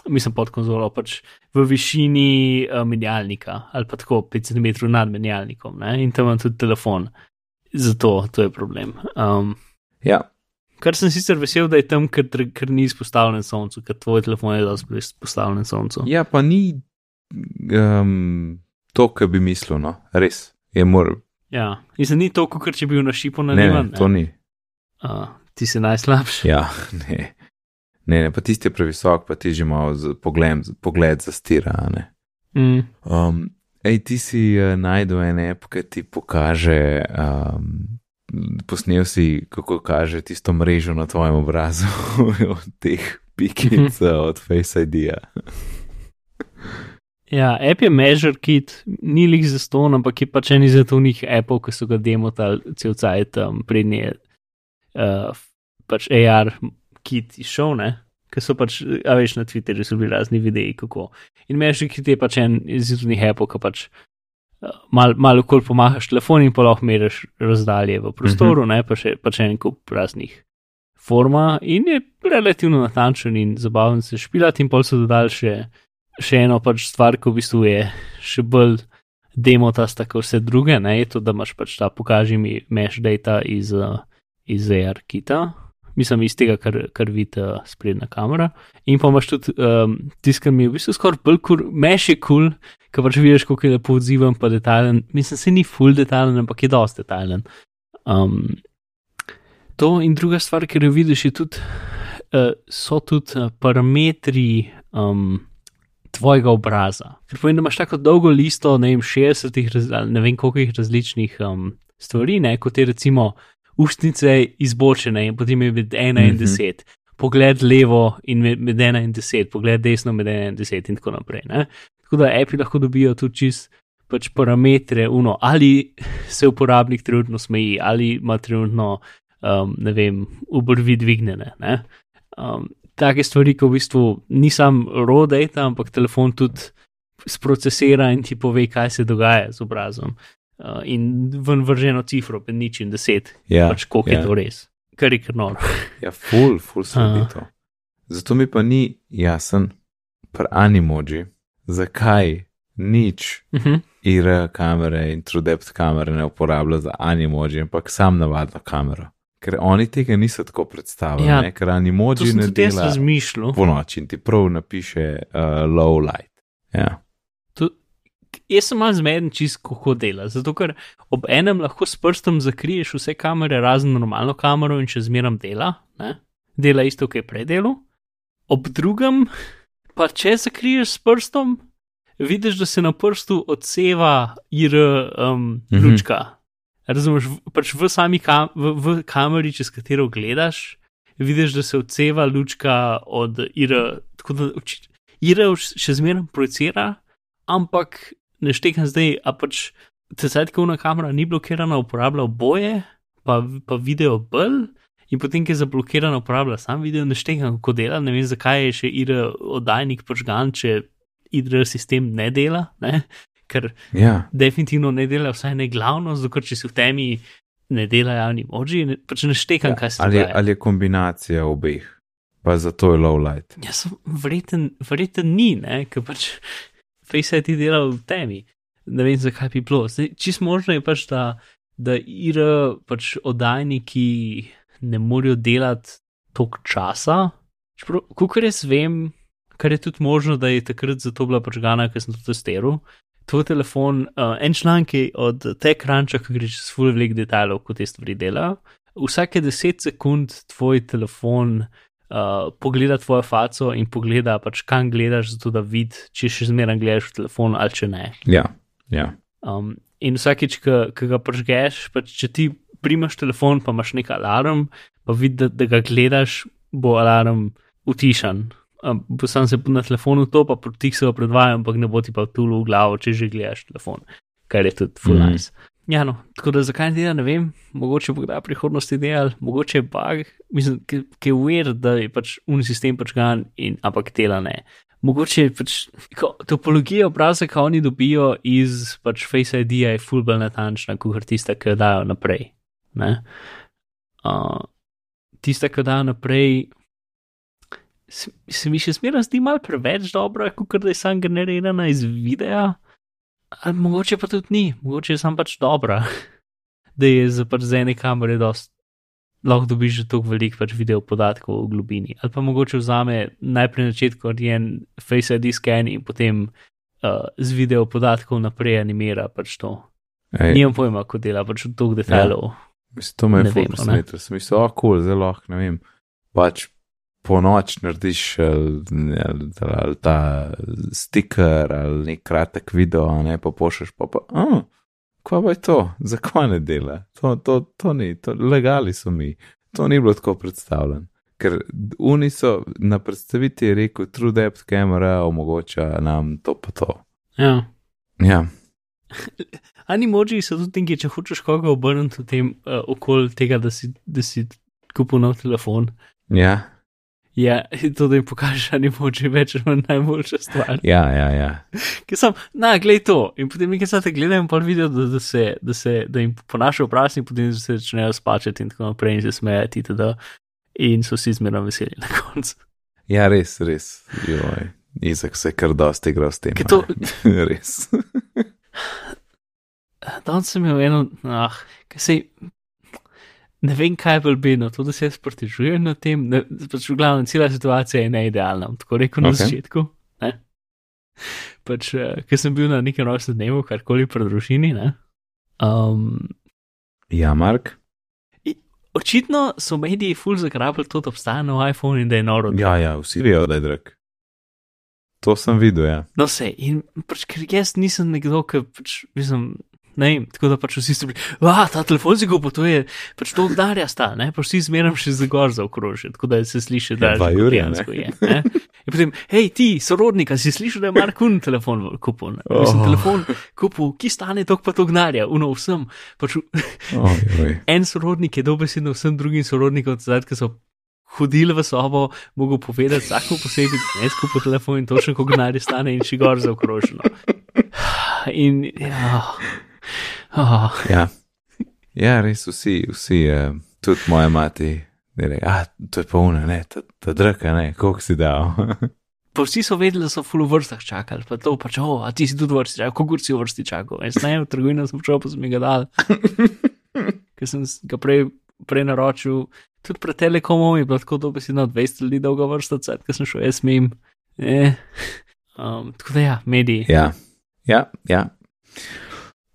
Mislim, pod konzolo, pač v višini uh, menjalnika ali pa tako 5 cm nad menjalnikom. Ne? In tam imam tudi telefon. Zato to je problem. Um, ja, kar sem sicer vesel, da je tam, ker, ker ni izpostavljen soncu, ker tvoj telefon je dosti izpostavljen soncu. ja, pa ni um, to, kar bi mislil, no, res. Je mor, Ja, mislim, ni to, kot če bi bil na šipu na ne, ne, divan. to ni. Uh, ti si najslabši. Ja, *laughs* ne. Ne, ne, pa tisti je previsok, pa ti že malo pogled, pogled zastira. Ne. Mm. Um, ej, ti si uh, najdel en app, ki ti pokaže, um, posnel si, kako kaže tisto mrežo na tvojem obrazu *laughs* od teh pikic uh, od Face ID-ja. Ja, app je Measure Kit, ni lik za ston, ampak je pač en izmed unih appov, ki so ga demotali cel cajt, um, prednje uh, pač AR kit izšel, ne? Ker so pač, a veš, na Twitterju so bili razni videi, kako. In Measure Kit je pač en izmed unih appov, ki pač uh, malo mal pomahaš telefon in pa lahko meriš razdalje v prostoru, mm -hmm. ne, pa še pač en kup raznih forma in je relativno natančen in zabaven se špilati in pol so dodali še še eno pač stvar, ki v bistvu je še bolj demotasta kot vse druge, ne, je to, da imaš pač ta pokaži mi mesh data iz, uh, iz AR kita, mislim iz tega, kar, kar vidi uh, sprednja kamera. In pa imaš tudi um, tisto, kar mi je v bistvu skoraj bolj kur, mesh je kul, cool, ker pač vidiš, kako je lepo odziven, pa detajlen. Mislim, se ni full detajlen, ampak je dosti detajlen. Um, to in druga stvar, ki jo vidiš, je tudi, uh, so tudi uh, parametri. Um, tvojega obraza. Ker pomeni, da imaš tako dolgo listo, ne vem, 60, raz, ne vem, koliko različnih um, stvari, ne, kot je recimo ustnice izbočene in potem je med 1 in Mhm. 10, pogled levo in med, med 1 in 10, pogled desno med 1 in 10 in tako naprej. Ne. Tako da api lahko dobijo tudi čist pač parametre, uno, ali se uporabnik trenutno smeji, ali ima trenutno, um, ne vem, obrvi dvignjene. Ne. Um, take stvari, ki v bistvu ni sam raw data, ampak telefon tudi sprocesira in ti pove, kaj se dogaja z obrazom. Uh, in ven vrženo cifro, pa nič in deset, Ja, pač koliko ja. je to res. Kar je kar noro. *laughs* Ja, full, full sledi Aha. to. Zato mi pa ni jasen, pri Animoji, zakaj nič Uh -huh. IR kamere in TrueDepth kamere ne uporablja za Animoji, ampak sam navadno kamero. Ker oni tega niso tako predstavljali, Ja, ja, ker Animoji ne dela po noči in ti prav napiše uh, low light. Ja. Jaz sem malo zmeden, čist kako dela. Zato, ker ob enem lahko s prstom zakriješ vse kamere, razen normalno kamero in še zmeram dela, ne? dela isto, kot je predelo. Ob drugem, pa če zakriješ s prstom, vidiš, da se na prstu odseva ir um, Mhm. lučka. Razumeš, pač v sami kam, v, v kameri, čez katero gledaš, vidiš, da se odseva lučka od ir. Tako da oči- ir še zmeraj projicira, ampak ne štekam zdaj, a pač te zdaj, ko na kamera ni blokirana, uporablja oboje, pa, pa video bolj. In potem, ki je zablokirano, uporablja sam video, ne štekam, kako dela. Ne vem, zakaj je še IR oddajnik požgan, če IR sistem ne dela. Ne? Ker ja, definitivno ne dela, vsaj ne glavno, zato ker če si v temi ne dela javni emoji, ne, pač ne štekam, ja, kaj se ali, dogaja. ali je kombinacija obeh, pa zato je low light. Sem verjeten, verjeten ni, ne, ker pač Face ID dela v temi. Ne vem, zakaj bi bilo. Zdaj, čist možno je pač, da, da IR pač oddajniki ne morejo delati toliko časa. Kukor jaz vem, kar je tudi možno, da je takrat zato bila pač gana, ker sem to testiral. Tvoj telefon, uh, en članek je od te kranča, ki gre čez full velik detajlov, kot te stvari delajo. Vsake 10 sekund tvoj telefon uh, pogleda tvojo faco in pogleda, pač kam gledaš, zato da vidi, če še zmeraj gledaš v telefon ali če ne. Ja, ja. Um, in vsakeč, ki ga prežgeš, pač če ti primaš telefon, pa imaš nek alarm, pa vidiš, da, da ga gledaš, bo alarm utišan. Um, bo sam se na telefonu to, pa proti se ga predvajam, ampak ne bo ti pa tu v glavo, če že gledaš telefon, kar je tudi full Mhm. nice. Ja, no, tako da zakaj dela, ne vem, mogoče bo kdaj v prihodnosti delal, mogoče je bug, mislim, ki je weird, da je pač un sistem počgan, in, ampak dela ne. Mogoče je pač ko, topologija obraza, ki oni dobijo iz pač Face ID, je full bolj natančna, kot tista, ki jo dajo naprej. Ne? Uh, tista, ki jo dajo naprej, se, se mi še zmeraj zdi malo preveč dobra, kot da je sam generirana iz videa. Ali mogoče pa tudi ni, mogoče je sam pač dobra, *laughs* da je za pač z ene kamere dost. Lahko dobiš že toliko veliko pač video podatkov v globini. Ali pa mogoče vzame najprej na začetku en Face ID scan in potem uh, z video podatkov naprej animira pač to. Ej, Nimam pojma, kako dela pač od toliko detajlov. Mislim, to me je Ne ful vemo, ne. presenetilo. Sem mislil, oh, kul, cool, zelo lahko, ne vem. Pač po noč narediš ali, ali, ali ta stiker ali nek kratek video, ne pa pošleš pa pa. Oh, Kva pa je to, zakaj ne dela? To, to, to ni, to, legali so mi, to ni bilo tako predstavljeno. Ker oni so na predstavitvi rekel, True Depth Camera omogoča nam to pa to. Ja. Ja, *laughs* Animoji so tudi tinki, če hočeš koga obrniti v tem uh, okol tega, da si, da si kupil nov telefon. ja, Ja, to, da jim pokažeš animoji, več ali manj najboljša stvar. ja, ja. ja. Ker sem, na, glej to. In potem nekaj časa gledam in pa vidim, da, da, se, da, se, da jim ponašajo obraz in potem se začnejo spačati in tako naprej in se smejati. itd. In so vsi zmerno veseli na koncu. Ja, res, res. Joj. Izak se je kar dosti igral s tem. Ker to- *laughs* res. Danes sem imel eno, ah, kaj se. Ne vem, kaj bolj bedno, to, da se jaz pritožujem na tem. Ne, pač v glavnem, cela situacija je neidealna, tako rekel na Ok. okay. začetku. Ne? Pač, uh, ker sem bil na nekem rojstnem dnevu, karkoli pri družini. ne. Um, Ja, Mark. očitno so mediji ful zagrabili to, da obstaja nov iPhone in da je noro. Ja, ja, vsi vejo, da je drag. To sem videl, ja. No, se, in pač, ker jaz nisem nekdo, ki pač, mislim, ne vem, tako da pač vsi so bili, ah, ta telefon si kupil, to je pač to obdarja sta, ne, pa vsi zmeram še za gor za okrožje, tako da se sliši, da Ja, jurja, ne. dejansko je. Ne? In potem, hej, ti, sorodnik, si slišal, da je Markun telefon kupil? Ne? Mislim, Oh. telefon kupil, ki stane tok pa to gnarja, uno vsem. Pač v- oj. *laughs* en sorodnik je dobesedno vsem drugim sorodnikom, zdaj, ki so hodili v sobo, mogel povedati vsako posebej, da ne skupo telefon in točno, koliko denarja stane in še gor zaokroženo. *sighs* In ja, oh, Ja. ja, res vsi, vsi, eh, tudi moja mati, reče, ah, to je una, ne, ta, ta draka, ne, koliko si dal. *laughs* pa vsi so vedeli, da so v full vrstah čakali, pa to pač, oh, a ti si tudi v vrsti čakal, koliko si v vrsti čakal. Jaz ne, v trgovino sem šel, pa sem mi ga dal, *laughs* ker sem ga prej, prej naročil. Tudi pred Telekomom je bilo tako dobesedno 200 ljudi dolga vrsta, cajt, ker sem šel jaz mim. Eh. *laughs* Um, tako da ja, mediji. ja, ja, ja.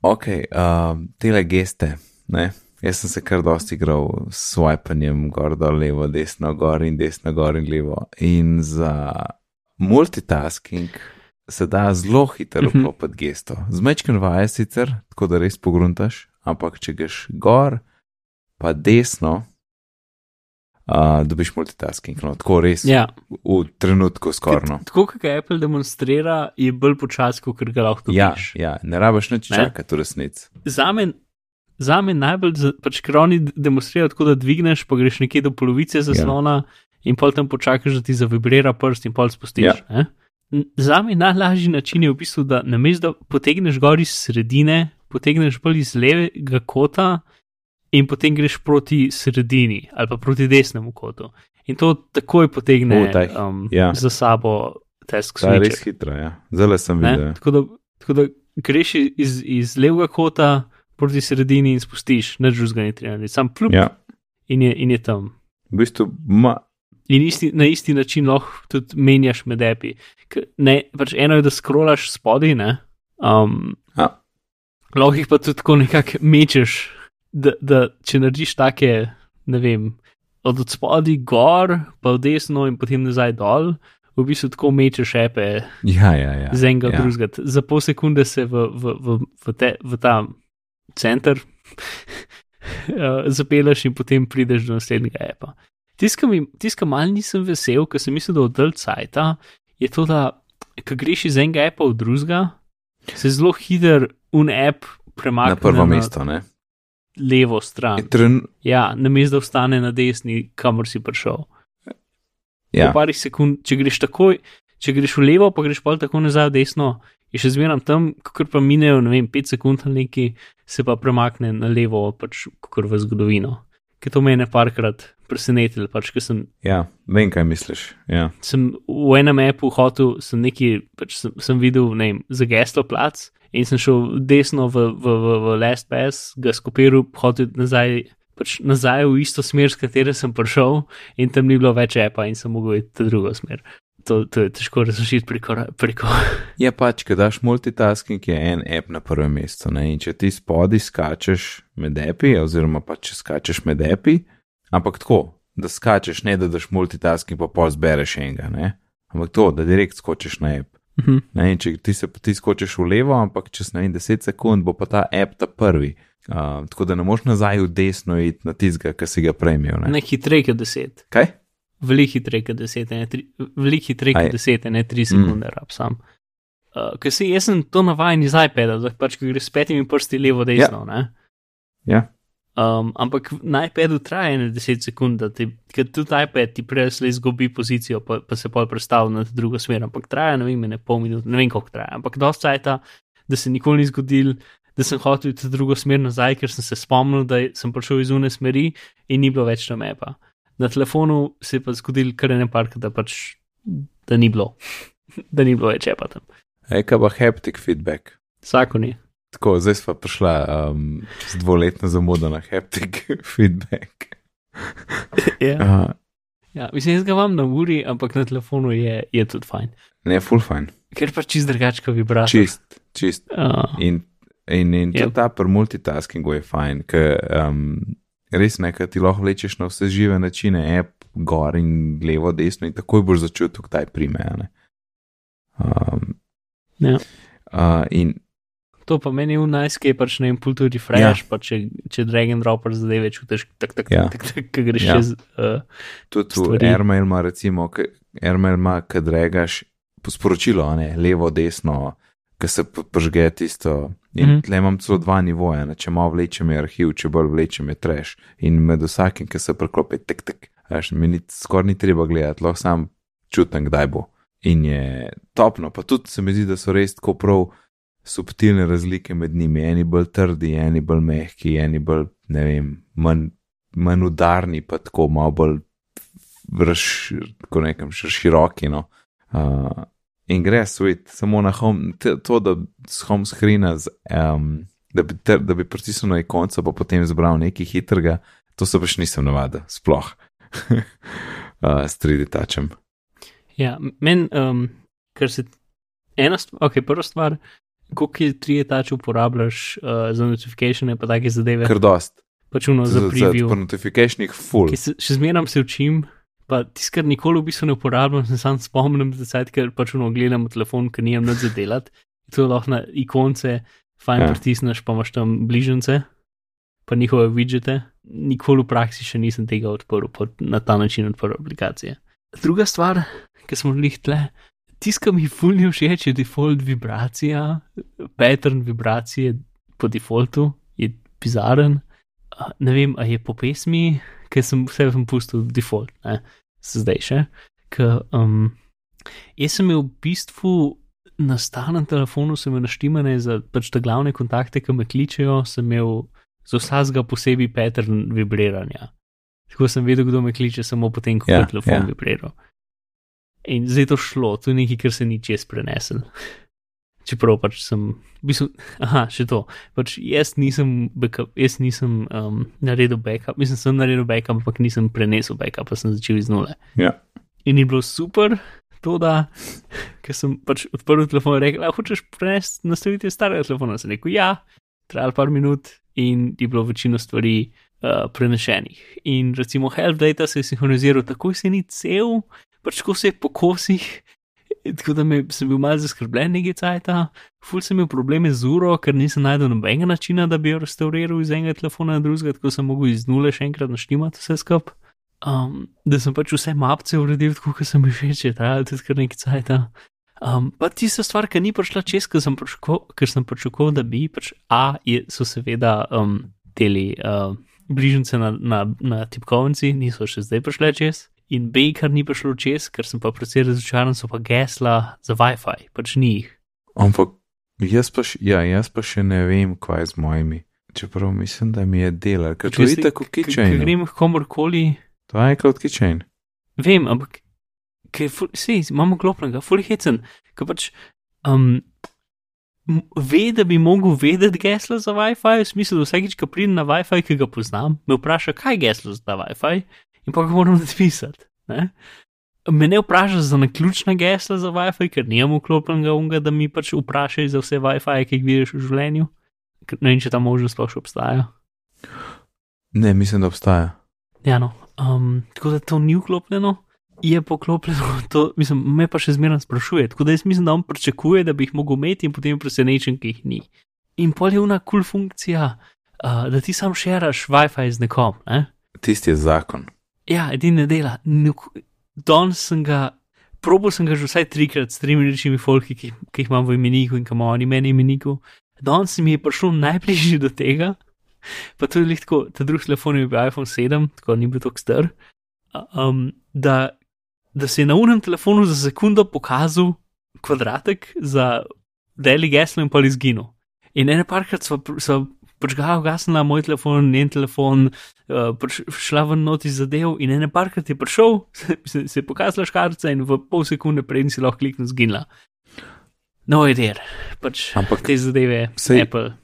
Ok, um, tele geste, ne. Jaz sem se kar dosti igral s swipanjem gor, dol, levo, desno, gor in desno, gor in levo. In za multitasking se da zelo hitro Mhm. vklopiti gesto. Zmečken vaje sicer, tako da res pogruntaš, ampak če greš gor, pa desno, uh, dobiš multitasking. No, tako res Ja, v trenutku skorno. Tako kot Apple demonstrira, je bolj počasi, kot ga lahko Ja, dobiš. ja, ne rabiš nič čakati v resnici. Za me, za me najbolj, pač ker oni demonstrirajo tako, da dvigneš, pa greš nekje do polovice zaslona in pol tam počakaš, da ti zavibrira prst in pol spustiš. Ja. Ja. Za me najlažji način je v bistvu, da namesto da potegneš gor iz sredine, potegneš bolj iz levega kota in potem greš proti sredini ali pa proti desnemu kotu. In to takoj potegne O, ta- um, ja. za sabo task To je res hitro, ja. Zelo sem videl. Tako da, tako da greš iz, iz levega kota proti sredini in spustiš, nič drugega ni treba sam plup Ja. in, je, in je tam. V bistvu, ma, In isti, na isti način lahko tudi menjaš med api. Ne, pač eno je, da scrollaš spodaj, ne. Um, a, lahko jih pa tudi tako nekako mečeš, da, da če narediš take, ne vem, od spodaj gor, pa v desno in potem nazaj dol, v bistvu tako mečeš ape ja, ja, ja. z enega ja. drugega. Za pol sekunde se v, v, v, v, te, v ta center uh, *laughs* zapeleš in potem prideš do naslednjega apa. Tiskam mal nisem vesel, ker sem mislil, da od Delcajta je to, da ko greš iz enega apa v drugega, se zelo hiter un app premakne Na prvo mesto, ne. Levo stran. Tren, Ja, namesto da ostane na desni, kamor si prišel. ja. Po parih sekund, če greš takoj, če greš v levo, pa greš pa tako nazaj v desno, je še zmeraj tam, kot pa minejo, ne vem, 5 sekund ali neki, se pa premakne na levo, pač kot v zgodovino. Ker to me je parkrat presenetilo, pač, ker sem, ja, vem, kaj misliš. Ja. sem v enem appu hotel, sem neki, pač sem, sem videl, ne vem, za geslo plac in sem šel desno v, v, v, v Last Pass, ga skopiral, hotel nazaj. Pač nazaj v isto smer, s katero sem prišel, in tam ni bilo več apa, in sem mogel iti v drugo smer. To, to je težko razložiti preko. preko. Je pač, ko daš multitasking, je en app na prvem mestu. Ne? In če ti spodaj skačeš med api, oziroma pa če skačeš med api, ampak tako, da skačeš, ne da daš multitasking, pa pol zbereš enega, ne? ampak to, da direkt skočiš na app. Mhm. Ne? In če ti se ti skočiš v levo, ampak čez ne vem, 10 sekund bo pa ta app ta prvi. Uh, tako da ne moš nazaj v desno iti na tizga, ki si ga prejmil. Ne? Ne hitreje kot 10, Kaj? veliko hitreje kot 10, ne, tri- veliko hitreje Aj. kot 10, ne 3 sekunde, mm. rab sam. Uh, ker si jaz sem to navajen iz iPada, da pač greš s petimi prsti levo, desno. Ja. Ja, Um, ampak na iPadu traja ne 10 sekund, ti, ker tudi iPad ti prej izgubi pozicijo, pa, pa se pol prestavi na drugo smer, ampak traja, ne vem, ne pol minut, ne vem koliko traja, ampak dosta je ta, da se nikoli ni zgodil, da sem hotel iti drugo smer nazaj, ker sem se spomnil, da sem prišel iz une smeri in ni bilo več tam mapa. Na telefonu se je pa zgodil kar ne park, da pač, da ni bilo, *laughs* da ni bilo več mapa tam. Eka pa haptic feedback. Vsako ni. Tako, zdaj smo prišla um, z dvoletno zamudo na haptic *laughs* feedback. Ja. Uh, ja, mislim, jaz ga imam na uri, ampak na telefonu je, je tudi fajn. ne, full fine. Ker pač čist drugačka vibracija. Čist, čist. Uh, In, in, in Yep. tudi ta pri multitaskingu je fajn, ker um, res nekaj ti lahko vlečeš na vse žive načine, app gor in levo, desno in takoj boš začutil, kdaj prime. Um, Ja. uh, in to pa meni v najskej pač na impultu refresh, Ja. pa če, če drag and dropper zadeve čutiš, tak, tak, Ja. tak, tak, tak, greš Ja. čez. Uh, tudi v. Airmail ima, recimo, Airmail ima, kad regaš sporočilo, ne, levo, desno, ki se p- pržge tisto. In mm. -hmm. tle imam celo dva nivoja, ne, če malo vlečem je arhiv, če bolj vlečem je trash. In med vsakim, ki se preklopi, tek, tek, veš, mi ni, skoraj ni treba gledati, lahko sam čutim, kdaj bo. In je topno, pa tudi se mi zdi, da so res tako prav subtilne razlike med njimi. Eni bolj trdi, eni bolj mehki, eni bolj, ne vem, manj, manj udarni, pa tako malo bolj vrš, tako nekam še široki. No. Uh, in gre svet, samo na home, to, da s home screena, z, um, da bi, ter, da bi pritisnil na ikonco, pa potem izbral nekaj hitrega, to se pač nisem navadil, sploh. *laughs* uh, s 3D tačem. ja, meni, um, ker se ena stvar, ok, prva stvar, koliko je tri etače uporabljaš uh, za notifikacije, pa take zadeve, Ker dost. pač uno za preview. Po notifikacijih full. Se, še zmeraj se učim, pa tisto, kar nikoli v bistvu ne uporabljam, se sam spomnim, da se ker pač uno gledam telefon, ker nimam nič za delati. To lahko na ikonce, fajn Ja. pritisneš, pa imaš tam bližnjice, pa njihove widgete. Nikoli v praksi še nisem tega odprl, na ta način odprl aplikacije. Druga stvar, ki smo bili tle, tiska mi fulni všeč je default vibracija, pattern vibracije po defaultu je bizaren. Ne vem, a je po pesmi, ker sem vse sem pustil default, ne, zdaj še. Ker, um, jaz sem imel v bistvu na starem telefonu, sem imel naštimane za pač te glavne kontakte, ki me kličejo, sem imel za vsakega posebej pattern vibriranja. Tako sem vedel, kdo me kliče, samo potem, ko je Ja, telefon ja. vibriral. In zdaj je to šlo, to je nekaj, kar se ni čez prenesel. Čeprav pač sem, v bistvu, aha, še to. Pač jaz nisem, backup, jaz nisem um, naredil backup, mislim, sem naredil backup, ampak nisem prenesel backup, pa sem začel iz nule. Ja. In je bilo super, to da, ker sem pač odprl telefon in rekel, "A, hočeš prenesti nastaviti starega telefona. Sem rekel, ja, trajalo par minut in je bilo večino stvari uh, prenešenih. In recimo Help Data se je sinhroniziral, takoj se ni cel, pač ko se je po kosih. Tako da me, sem bil malce zaskrbljen, nekaj cajta, ful sem imel probleme z uro, ker nisem najdel nobenega načina, da bi jo restauriral iz enega telefona na drugega, tako sem mogel iz nule še enkrat naštimati vse skupaj. Um, da sem pač vse mapce uredil, tako kot sem jih všeč, je trajalo tudi kar nekaj cajta. Um, pa tista stvar, ki ni prišla čez, ker sem sem pričakoval da bi, pač A, je, so seveda um, teli uh, bližnjice na, na, na tipkovnici, niso še zdaj prišle čez. In B, kar ni prišlo čez, ker sem pa precej razočaran, so pa gesla za WiFi, pač ni jih. Ampak jaz pa, še, ja, jaz pa še ne vem, kaj je z mojimi. Čeprav mislim, da mi je delal, ker to Če je tako Ker kičajno. grem k komorkoli, To je iCloud kičajn. vem, ampak vse imamo klopnega, fully hecen, ker pač um, ve, da bi mogel vedeti geslo za WiFi, v smislu, da vsakič, ko pridem na WiFi, ki ga poznam, me vpraša, kaj je geslo za WiFi in pa ga moram napisati. Ne? Me ne vpraša za naključna gesla za WiFi, ker nimam vklopljenega unga, da mi pač vprašajo za vse WiFi, ki jih vidiš v življenju. Ne vem, če ta možnost sploh še obstaja. Ne, mislim, da obstaja. Ja, no. Um, tako da to ni vklopljeno, je poklopljeno, to mislim, me pa še zmeraj sprašuje. Tako da jaz mislim, da on pričakuje, da bi jih mogel imeti in potem je presenečen, ki jih ni. In pol je una kul cool funkcija, uh, da ti sam šeraš WiFi z nekom. Ne? Tisti je zakon. Ja, edini ne dela. Danes sem ga, probo sem ga že vsaj trikrat s tremi rečimi folki, ki, ki jih imam v imeniku in imajo oni meni imeniku. Danes mi je prišel najbližje do tega, pa je lih tako, ta drugi telefon je bil iPhone 7, tako ni bil tako star, um, da, da se je na unem telefonu za sekundo pokazal kvadratek za deli geslo in pa izginil. In ene parkrat so, so počgal gasnila moj telefon, njen telefon, uh, šla v noti zadev in ene parkrat je prišel, *laughs* se, se, je pokazala škarca in v pol sekunde prej si lahko kliknil zginila. No, je der, pač Ampak te zadeve, sej- Apple,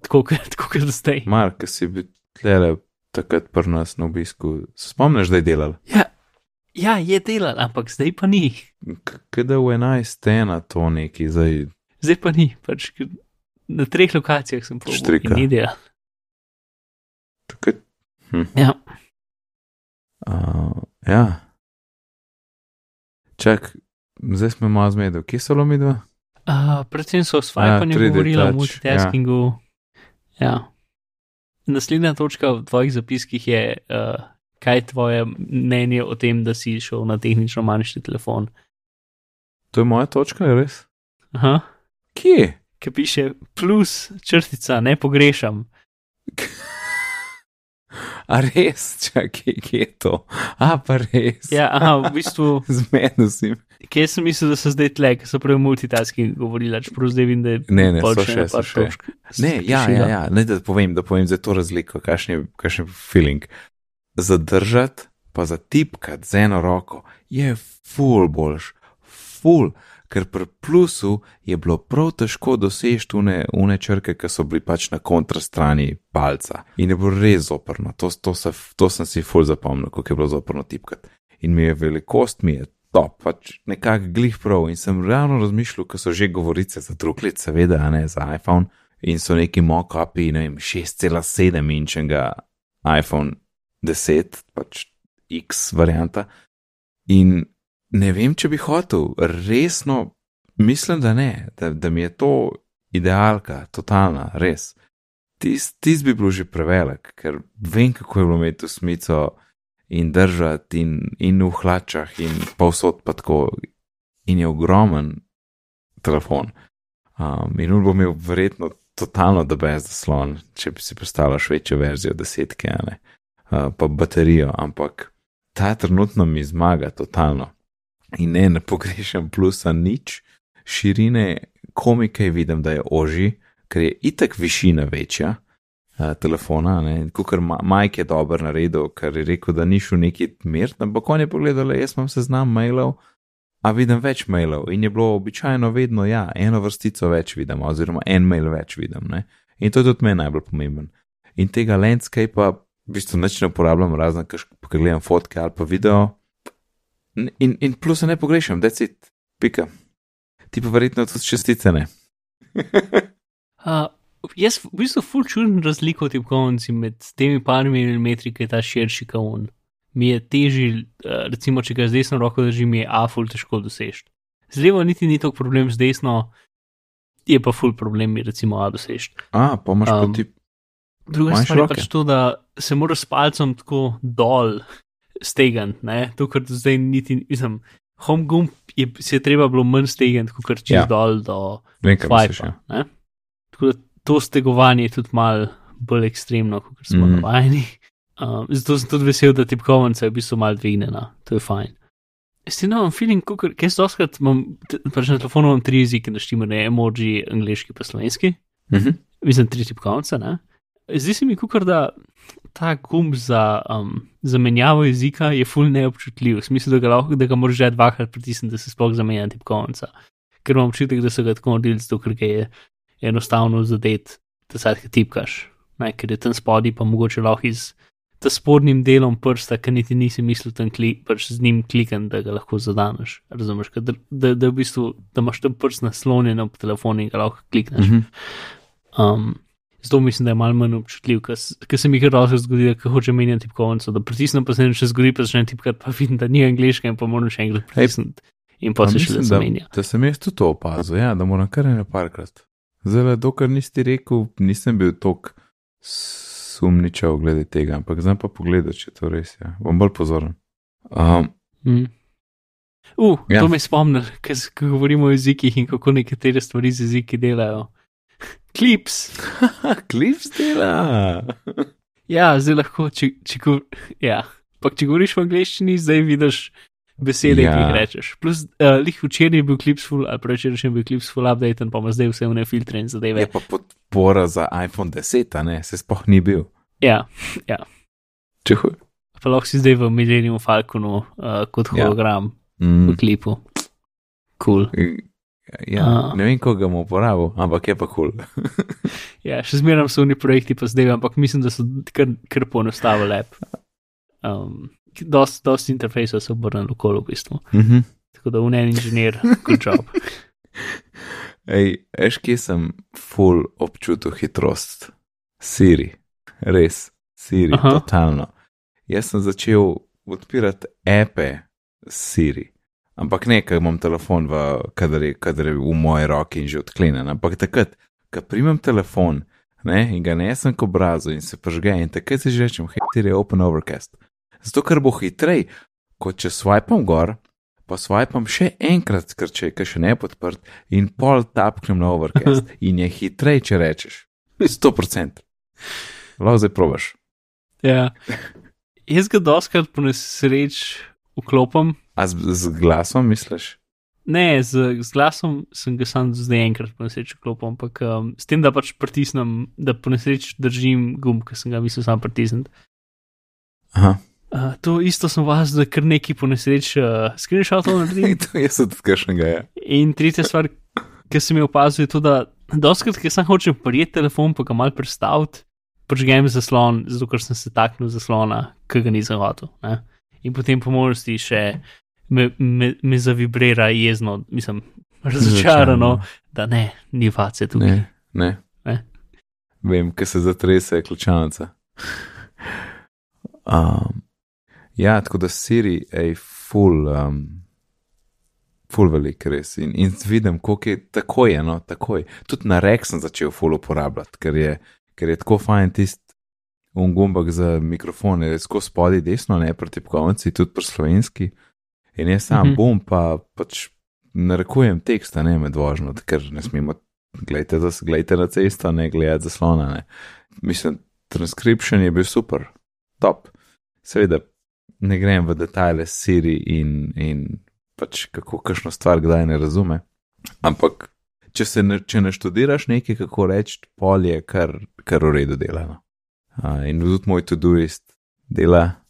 tako kot *laughs* tako kot zdaj. Mark, ki si bil tlele takrat pri nas na obisku, se spomniš, da je delal? Ja, ja, je delal, ampak zdaj pa ni. Kaj da v 11 ena to neki, zdaj Zdaj pa ni, pač na treh lokacijah sem probil Štrika. ni delal. takrat. Hm. Ja. Uh, ja. Čak, zdaj smo malo zmedeni, kje so lomi dva? Uh, predvsem so o swipanju 3D govorili, o multitaskingu. Ja. ja. Naslednja točka v tvojih zapiskih je, uh, kaj je tvoje mnenje o tem, da si šel na tehnično manjši telefon. To je moja točka, je res? Aha. Kje? Ki piše plus črtica, ne pogrešam. *laughs* A res, čakaj, kje je to? A pa res. Ja, aha, v bistvu, *laughs* Zmedel si. kje sem mislil, da so zdaj tle, ker so prej multitasking govorili, čeprav zdaj vidim, da je Ne, ne, pol so še so še. točk. Ne, ja, ja, ja, ne, da povem, da povem za to razliko, kakšen je, kakšen je feeling. Zadržati, pa zatipkati z eno roko je ful boljš, ful, ker pri plusu je bilo prav težko doseči une, une črke, ki so bili pač na kontrastrani palca. In je bilo res zoprno, to, to, se, to sem si ful zapomnil, kako je bilo zoprno tipkati. In mi je velikost, mi je top, pač nekako glih prav. In sem realno razmišljal, ko so že govorice za druglet, seveda, a ne za iPhone in so neki mock-upi, ne vem, 6,7 inčnega iPhone 10, pač X varianta. In ne vem, če bi hotel, resno, mislim, da ne, da, da mi je to idealka, totalna, res. Tis, tis bi bil že prevelik, ker vem, kako je bilo imeti v smico in držati in, in v hlačah in povsod pa tako. In je ogromen telefon. Um, in on bo imel verjetno totalno debes zaslon, če bi si predstavljal večjo verzijo desetke, ne, uh, pa baterijo, ampak ta trenutno mi zmaga totalno. In ne pogrešam plusa nič, širine komike vidim, da je oži, ker je itak višina večja, uh, telefona. Kukor Ma Mike je dober naredil, ker je rekel, da ni šel neki mir, ampak on je pogledal, jaz imam seznam mailov, a vidim več mailov. In je bilo običajno vedno, ja, eno vrstico več vidim, oziroma en mail več vidim. Ne? In to je tudi meni najbolj pomemben. In tega landscape, v bistvu, neč ne uporabljam, razen, ker gledam fotke ali pa video. In, in plus ne pogrešam, decit, pika. Ti pa verjetno tudi čestice ne. *laughs* uh, jaz v bistvu ful čutim razliko v tipkovnici med temi parimi milimetri, ki je ta širši kaun. Mi je težji, uh, recimo, če ga z desno roko držim, je A ful težko doseči. Z levo niti ni tako problem, z desno je pa ful problem, recimo, A doseči. A, pa imaš um, pa ti. Druga stvar je pač to, da se moraš s palcem tako dol stegant, ne, to, kar zdaj niti, mislim, home gumb je, se je treba bilo manj stegant, kot čez ja. dol do Swipe. Tako da to stegovanje je tudi malo bolj ekstremno, kot smo mm. navajeni. Um, zato sem tudi vesel, da tipkovnica je v bistvu malo dvignjena, to je fajn. Jaz no, imam feeling, ker jaz doskrat imam, pač na telefonu imam tri jezike, da štimo ne emoji, angliški pa slovenski. Mm -hmm. Mislim, tri tipkovnice, ne. Zdi se mi, kukor, da ta gumb za um, zamenjavo jezika je full neobčutljiv, v smislu, da ga lahko, da ga moraš že dvakrat pritisniti, da se sploh zamenja tipkovnica. Ker imam občutek, da so ga tako naredili, zato ker je enostavno zadet, da se ti tipkaš, ne, ker je tam spodaj, pa mogoče lahko iz ta spodnjim delom prsta, ki niti nisi mislil tam klik, pač z njim klikan, da ga lahko zadaneš. Razumeš, da, da, da, v bistvu, da imaš tam prst naslonjen ob telefonu in ga lahko klikneš. Mm -hmm. um, Zato mislim, da je malo manj občutljiv, ker se mi je rado zgodilo, da hoče menjati tipkovnico, da pritisnem, pa se ne še zgodi, pa začnem tipkati, pa vidim, da ni angliška in pa moram še enkrat pritisniti. In pa se še le zamenja. Da, da sem jaz tudi to opazil, ja, da moram kar ne parkrat. Zdaj, dokler nisi rekel, nisem bil tok sumničav glede tega, ampak zdaj pa pogledaj, če to res je. Bom bolj pozoren. Um, mm. Uh, ja. To me spomni, ker govorimo o jezikih in kako nekatere stvari z jeziki delajo. *laughs* Klips. *laughs* Klips dela. *laughs* ja, zdaj lahko, če, če, ja. če govoriš v angleščini, zdaj vidiš besede, ja. ki jih rečeš. Plus, uh, lih včeraj je bil klips full, ali prejšnji je bil klips full update, pa ima zdaj vse vne filtre in zadeve. Je pa podpora za iPhone 10, a ne, se spoh ni bil. Ja, ja. Če hoč. Pa lahko si zdaj v Millennium Falconu uh, kot ja. hologram ja. mm. v klipu. Cool. Ja, uh, ne vem, koga bomo uporabili, ampak je pa kul. Cool. *laughs* ja, še zmeraj so oni projekti pa zdaj, ampak mislim, da so kar, kar poenostavili app. Um, dosti dost interfejsa so obrnili okoli v bistvu. Mm -hmm. Tako da unen inženir, good job. *laughs* Ej, veš, kje sem full občutil hitrost? Siri, res, Siri, Aha. totalno. Jaz sem začel odpirati epe Siri, ampak ne, ker imam telefon, v, kadar, je, kadar je v moji roki in že odklenjen. Ampak takrat, ko primem telefon ne, in ga nesem k obrazu in se pržge, in takrat se že rečem, hej, Siri, open overcast zato ker bo hitrej, kot če swipam gor, pa swipam še enkrat, ker če je še ne podprt, in pol tapknem na overcast, *laughs* in je hitrej, če rečeš. 100%. Lahko zdaj probaš. Ja. Jaz ga doskrat po nesreč vklopim. A z, z glasom misliš? Ne, z, z glasom sem ga sam zdaj enkrat po nesreči vklopil, ampak um, s tem, da pač pritisnem, da po nesreči držim gumb, ki sem ga mislil sam pritisniti. Aha. Uh, to isto sem vas, da kar neki po nesreči uh, screenshotov naredim. *laughs* to je tudi kašnega, ja. In tretja stvar, ki sem jo opazil, je to, da doskrat, ker sem hočel prijeti telefon, pa ga mal predstaviti, počgem zaslon, zato ker sem se taknil zaslona, ki ga nisem hotel. Ne? In potem po možnosti še me, me, me zavibrira jezno, mislim, razočarano, da ne, ni vace tukaj. Ne, ne. ne? Vem, ker se zatrese ključavnica. Um, Ja, tako da Siri je full, um, full velik res. In, in vidim, koliko je tako eno, tako je. Tudi na rek sem začel full uporabljati, ker je, ker je tako fajn tisti ungumbak za mikrofone, tako spodaj desno, ne proti pkovnici, tudi pri slovenski. In jaz sam mm -hmm. bom pa pač narekujem teksta, ne med vožnjo, ker ne smemo, gledajte, gledajte na cesto, ne gledajte zaslona. Ne. Mislim, transcription je bil super, top. Seveda, ne grem v detajle s Siri in, in pač kako kakšno stvar kdaj ne razume. Ampak, če, ne, če ne študiraš nekaj, kako reči, pol je kar, kar v redu delano. uh, in tudi moj to-doist dela.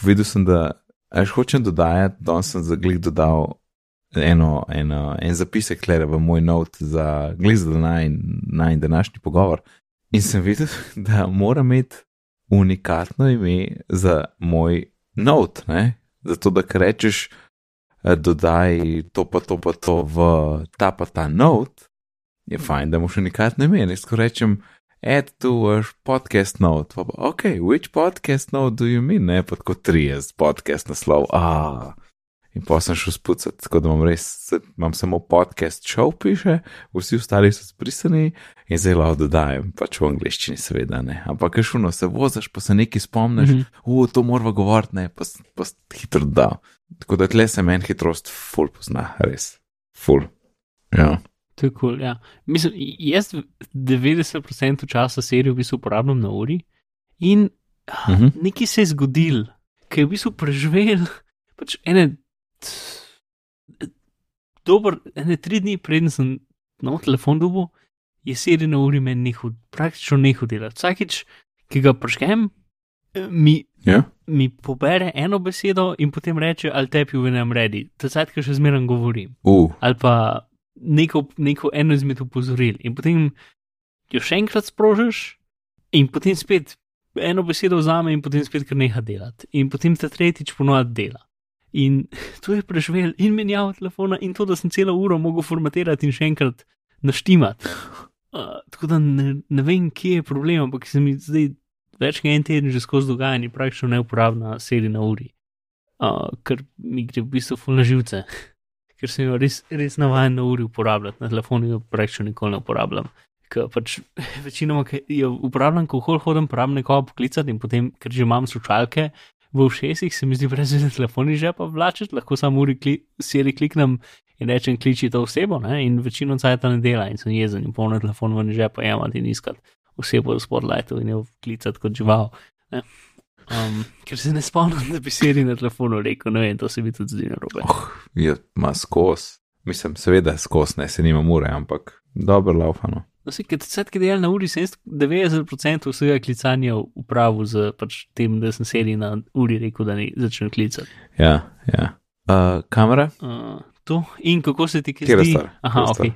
Povedal sem, da až hočem dodajati, da sem za glih dodal eno, eno, en zapisek klere v moj not za glih za naj, naj današnji pogovor. In sem videl, *laughs* da mora imeti unikatno ime za moj not, ne? zato da rečeš, dodaj to pa to pa to v ta pa ta not, je fajn, da imaš unikatno ime. Jaz ko rečem, add to a podcast note, pa, ok, which podcast note do you mean? Ne, pa kot 30 podcast naslov. Ah. In pa sem šel spucati, tako da imam res, imam samo podcast show, piše, vsi ostali so zbrisani in zelo dodajem, pač v angliščini, seveda ne. Ampak kaj šuno, se voziš, pa se nekaj spomniš, mm -hmm. uh, to moramo govoriti, ne, pa, pa hitro da. Tako da tle se meni hitrost full pozna, res, full. Ja. To je kul, cool, ja. Mislim, jaz 90% časa serijo v bistvu uporabljam na uri in uh mhm. -huh. nekaj se je zgodil, ki je v bistvu preživel pač ene dober, ene tri dni, preden sem na telefon dubu, je serija na uri meni nehal, praktično nehal delati. Vsakič, ki ga preškem, mi, yeah. Ja. mi pobere eno besedo in potem reče, ali tebi v enem redi, zadnji, ki še zmeraj govorim. Uh. Ali pa neko, neko eno izmed upozoril in potem jo še enkrat sprožiš in potem spet. Eno besedo vzame in potem spet kar neha delati, in potem ta tretjič ponovadi dela. In *laughs* to je preživel in menjal telefona, in to, da sem celo uro mogel formatirati in še enkrat naštimati. Uh, tako da ne, ne vem, kje je problem, ampak se mi zdaj več kot en teden že skozi dogajanje praktično neuporabna serija na uri, uh, ker mi gre v bistvu fulna živce, ker sem jo res, res navaden na uri uporabljati, na telefonu jo praktično nikoli ne uporabljam. Ker pač *laughs* večinoma jo uporabljam, ko hodim, pravim nekoga poklicati in potem, ker že imam slučalke, v ušesih, se mi zdi, brez veze telefoni že pa vlačeti, lahko samo uri kli, seri kliknem in rečem, kliči to osebo, ne? in večino cajt ne dela in sem jezen in polno telefon v že pa jemati in iskati osebo v spotlightu in jo klicati kot žival. Um, ker se ne spomnim, da bi seri na telefonu rekel, ne vem, to se mi tudi zdi narobe. Oh, je ma skos. Mislim, seveda skos, ne se nima mure, ampak dobro laufano. No, si, ker se ti dela na uri 90% vsega klicanja v pravu z pač tem, da sem sedel na uri rekel, da ne začnem klicati. Ja, ja. Uh, kamera? Uh, to in kako se ti kaj zdi? Kjer Aha, ok.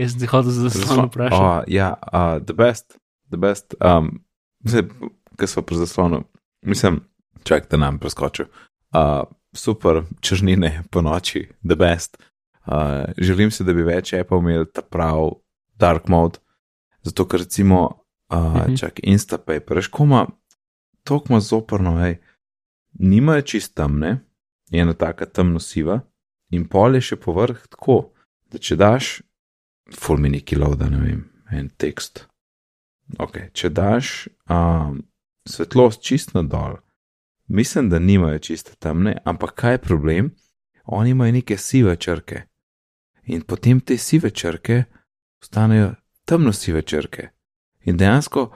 Jaz sem ti hodil za zaslon vprašati. Oh, ja, uh, the best, the best. Um, zdaj, kaj smo pri zaslonu? Mislim, čak, da nam preskočil. Uh, super, črnine po noči, the best. Uh, želim si, da bi več Apple imel ta prav dark mode, zato ker recimo, uh, uh -huh. čak Instapaper, reškoma, tokmo zoprno, hej, nimajo čist temne, je ena taka temno siva in pol je še povrh tako, da če daš, fulmini kilo, da ne vem, en tekst. Ok, če daš um, svetlost čist na dol, mislim, da nimajo čiste temne, ampak kaj je problem? Oni imajo neke sive črke. In potem te sive črke postanejo temno sive črke. In dejansko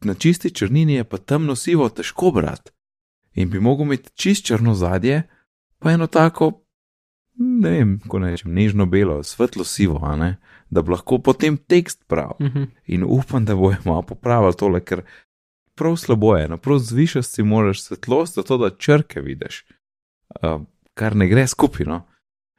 na čisti črnini je pa temno sivo težko brati. In bi mogel imeti čist črno zadje, pa eno tako, ne vem, kako naj rečem, nežno belo, svetlo sivo, da bi lahko potem tekst prav. Uh mhm. -huh. In upam, da bojo *laughs* malo popravili tole, ker prav slabo je, naprav zvišati si moraš svetlost, zato da črke vidiš, uh, kar ne gre skupino.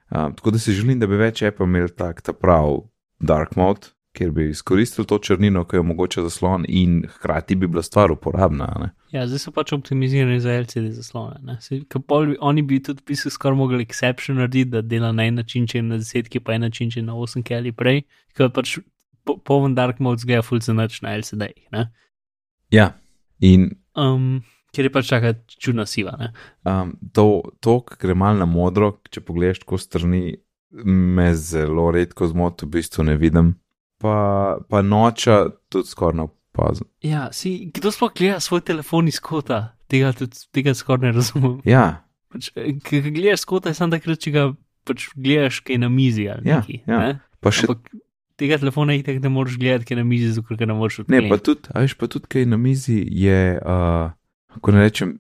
Uh, tako da si želim, da bi več Apple imel tak ta prav dark mode, kjer bi izkoristili to črnino, ki jo omogoča zaslon, in hkrati bi bila stvar uporabna. Ne? Ja, zdaj so pač optimizirani za LCD zaslone. Bi, oni bi tudi pisali, skoraj mogli exception narediti, da dela na en način, če na desetki, pa en način, če na osemki ali prej. Ker pač po, poven dark mode zgeja fulce noč na LCD. Ne? Ja, in. Um, Ker je pač taka čudna siva. Um, to, to gre malo na modro, če pogledaš, ko strani me zelo redko zmoti, v bistvu ne vidim. Pa, pa noča tudi skoraj na opazem. Ja, si, kdo sploh gleda svoj telefon iz kota, tega, tega skoraj ne razumem. Ja. Pač, Ker gledaš kota, je samo takrat, če ga pač gledaš, kaj je na mizi ali ja, nekaj. Ja. Ne? Pa še. Ampak, Tega telefona je tako, da moraš gledati, kaj je na mizi, zato ker ne moreš odpreti. Ne, pa tudi, a veš, pa tudi, kaj je na mizi, je, uh, ko ne rečem,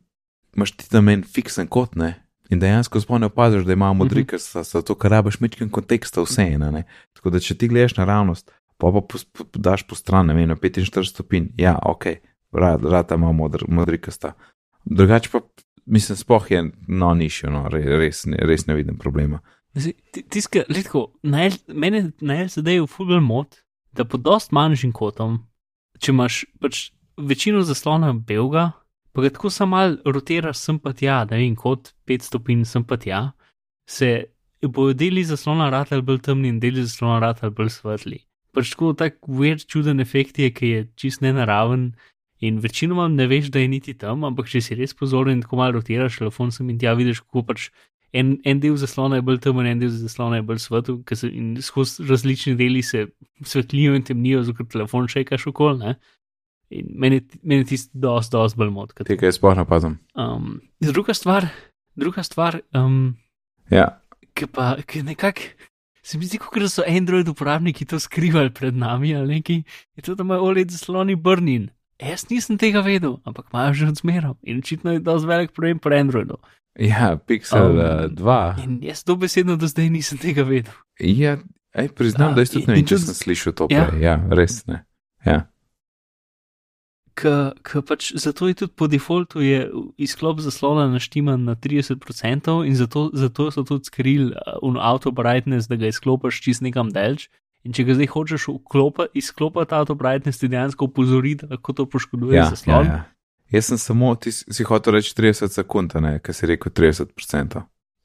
imaš ti tam en fiksen kot, ne, In dejansko sploh ne opaziš, da imamo modri, ker so, so to, kar rabiš, mečkim konteksta vse ena. Tako da, če ti gledaš naravnost, pa pa po, po, daš po stran, ne vem, 45 stopinj, ja, ok, rad, rad ima modr, modrikasta. Drugače pa, mislim, spoh je no nišjo, no, re, res, ne, res ne vidim problema. Tiskaj, LCD je v fulbol mod, da pod dost manjšim kotom, če imaš pač večino zaslona belga, pa ga tako samo mal rotiraš sem pa tja, da vem, kot 5 stopinj sem pa tja, se bojo deli zaslona rad ali bolj temni in deli zaslona rad ali bolj svetli. Pač tako tak weird čuden efekt je, ki je čist nenaraven in večinoma ne veš, da je niti tam, ampak če si res pozoren in tako malo rotiraš telefon sem in tja vidiš, kako pač en, en del zaslona je bolj temen, en del zaslona je bolj svetl, ker se skozi različni deli se svetlijo in temnijo, zato telefon še kaš okol, ne. In meni, meni tisti dosti, dosti bolj mod. Tega je sploh napazem. Um, druga stvar, druga stvar, um, ja. ki pa ki nekako. Se mi zdi, kot da so Android uporabniki to skrivali pred nami ali nekaj, je to, da imajo OLED zasloni brnin. Jaz nisem tega vedel, ampak imajo že odzmeral in očitno je dosti velik problem pri Androidu. Ja, Pixel um, 2. In jaz to besedno do zdaj nisem tega vedel. Ja, ej, priznam, uh, da tudi ne vem, če sem slišal to ja. prej. Ja, res ne. Ja ki pač zato je tudi po defaultu izklop zaslona naštiman na 30% in zato, zato so tudi skrili uh, auto brightness, da ga izklopiš čist nekam delč. In če ga zdaj hočeš izklopiti auto brightness, ti dejansko upozori, da lahko to poškoduje ja, zaslon. Ja, ja. Jaz sem samo, ti si hotel reči 30 sekund, ne, ker si rekel 30%.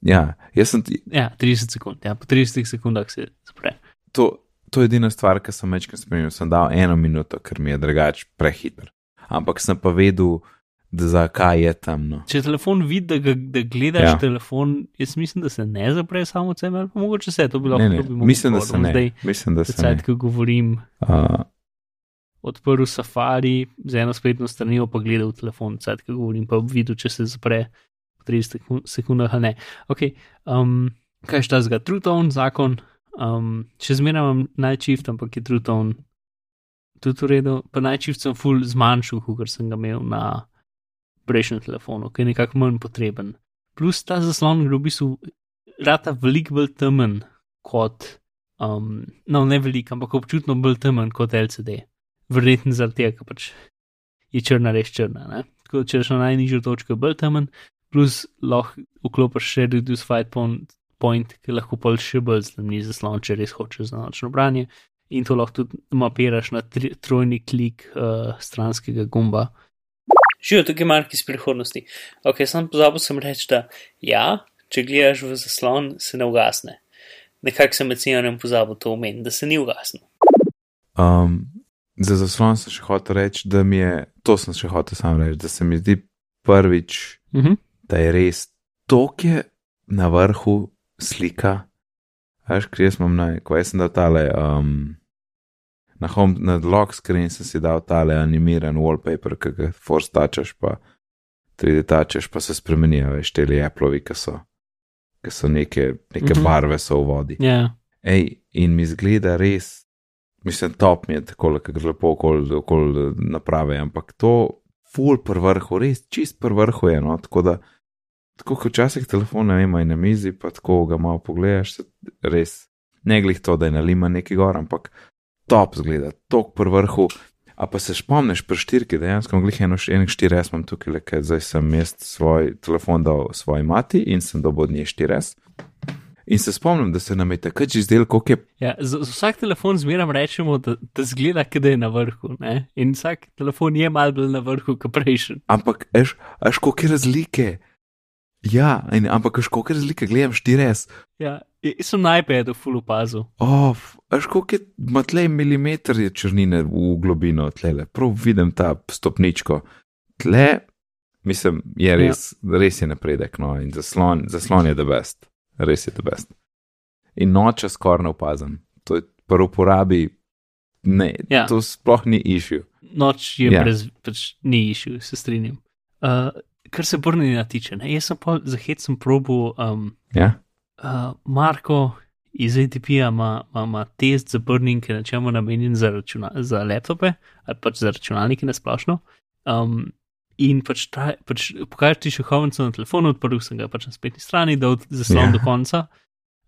Ja, jaz sem ti. Ja, 30 sekund, ja, po 30 sekundah se zapre. To, to je edina stvar, ki sem večkrat spremenil. Sem dal eno minuto, ker mi je drugače prehiter ampak sem pa vedel, zakaj je tam. No. Če telefon vidi, da, da gledaš ja. telefon, jaz mislim, da se ne zapre samo od sebe, ali pa mogoče se to bi lahko zgodilo. Mislim, da se ne. Zdaj, mislim, da se ne. Ko govorim. Uh. Odprl safari z eno spletno stranjo, pa gledal telefon, zdaj, ko govorim, pa videl, če se zapre v 30 sekundah, ali ne. Okay, um, kaj je ta zga? True tone, zakon. Um, še zmeraj imam najčift, ampak je true tone tudi v redu, pa najčivc sem full zmanjšal, kot sem ga imel na prejšnjem telefonu, ki je nekako manj potreben. Plus ta zaslon je v bistvu rata veliko bolj temen kot, um, no ne veliko, ampak občutno bolj temen kot LCD. Verjetno zaradi tega, ker pač je črna res črna. Ne? Tako če rečeš na najnižjo točko, je bolj temen, plus lahko vklopiš še reduce fight point, point ki lahko pol še bolj zlemni zaslon, če res hočeš za nočno branje in to lahko tudi mapiraš na tri, trojni klik uh, stranskega gumba. Živijo tukaj marki iz prihodnosti. Ok, sem pozabil sem reči, da ja, če gledaš v zaslon, se ne ugasne. Nekako sem med cijanjem pozabil to omeniti, da se ni ugasnil. Um, za zaslon sem še hotel reči, da mi je, to sem še hotel sam reči, da se mi zdi prvič, uh mhm. -huh. da je res to, ki je na vrhu slika Veš, kje smo naj, ko sem dal tale, um, na, home, na lock screen sem si dal tale animiran wallpaper, ki ga force tačeš, pa 3D tačeš, pa se spremenijo, veš, te Appleovi, ki so, ki so neke, neke mm -hmm. barve so v vodi. Yeah. Ja. Ej, in mi zgleda res, mislim, top mi je tako, ker gre lepo okoli okol naprave, ampak to full pr vrhu, res čist pr vrhu je, no, tako da. Tako kot včasih telefon ima na mizi, pa tako ga malo pogledaš, res ne glih to, da je nalima neki gor, ampak top zgleda, tok pri vrhu. A pa se spomniš pri štirki, dejansko glih eno še enih štiri, jaz imam tukaj le, ker zdaj sem mest svoj telefon dal svoji mati in sem dobil od nje štiri. In se spomnim, da se nam je takrat že zdelo, kako je. Ja, za, za vsak telefon zmeraj rečemo, da, da zgleda, da je na vrhu. Ne? In vsak telefon je mal bolj na vrhu, kot prejšnji. Ampak, až, až koliko razlike. Ja, in, ampak, kako je razlika, gledam 4S. Ja, jaz sem najprej v full opazu. Oh, Až koliko je, ima tle milimeter je črnine v globino, tle, prav vidim ta stopničko. Tle, mislim, je res, ja. res je napredek, no, in zaslon, zaslon je the best, res je the best. In noče skoraj ne opazim, to je pri uporabi, ne, ja. to sploh ni išil. Noč je ja. brez, pač ni išil, se strinjam. Uh, kar se brnjenja tiče, ne? jaz sem pa za hec sem probo. Um, ja. uh, Marko iz ATP-ja ima, ima test za brnjenje, ki je načeloma namenjen za, računa, za laptope ali pač za računalnike na splošno. Um, in pač, pač pokažeš ti še hovenco na telefonu, odprl sem ga pač na spletni strani, da zaslon ja. do konca.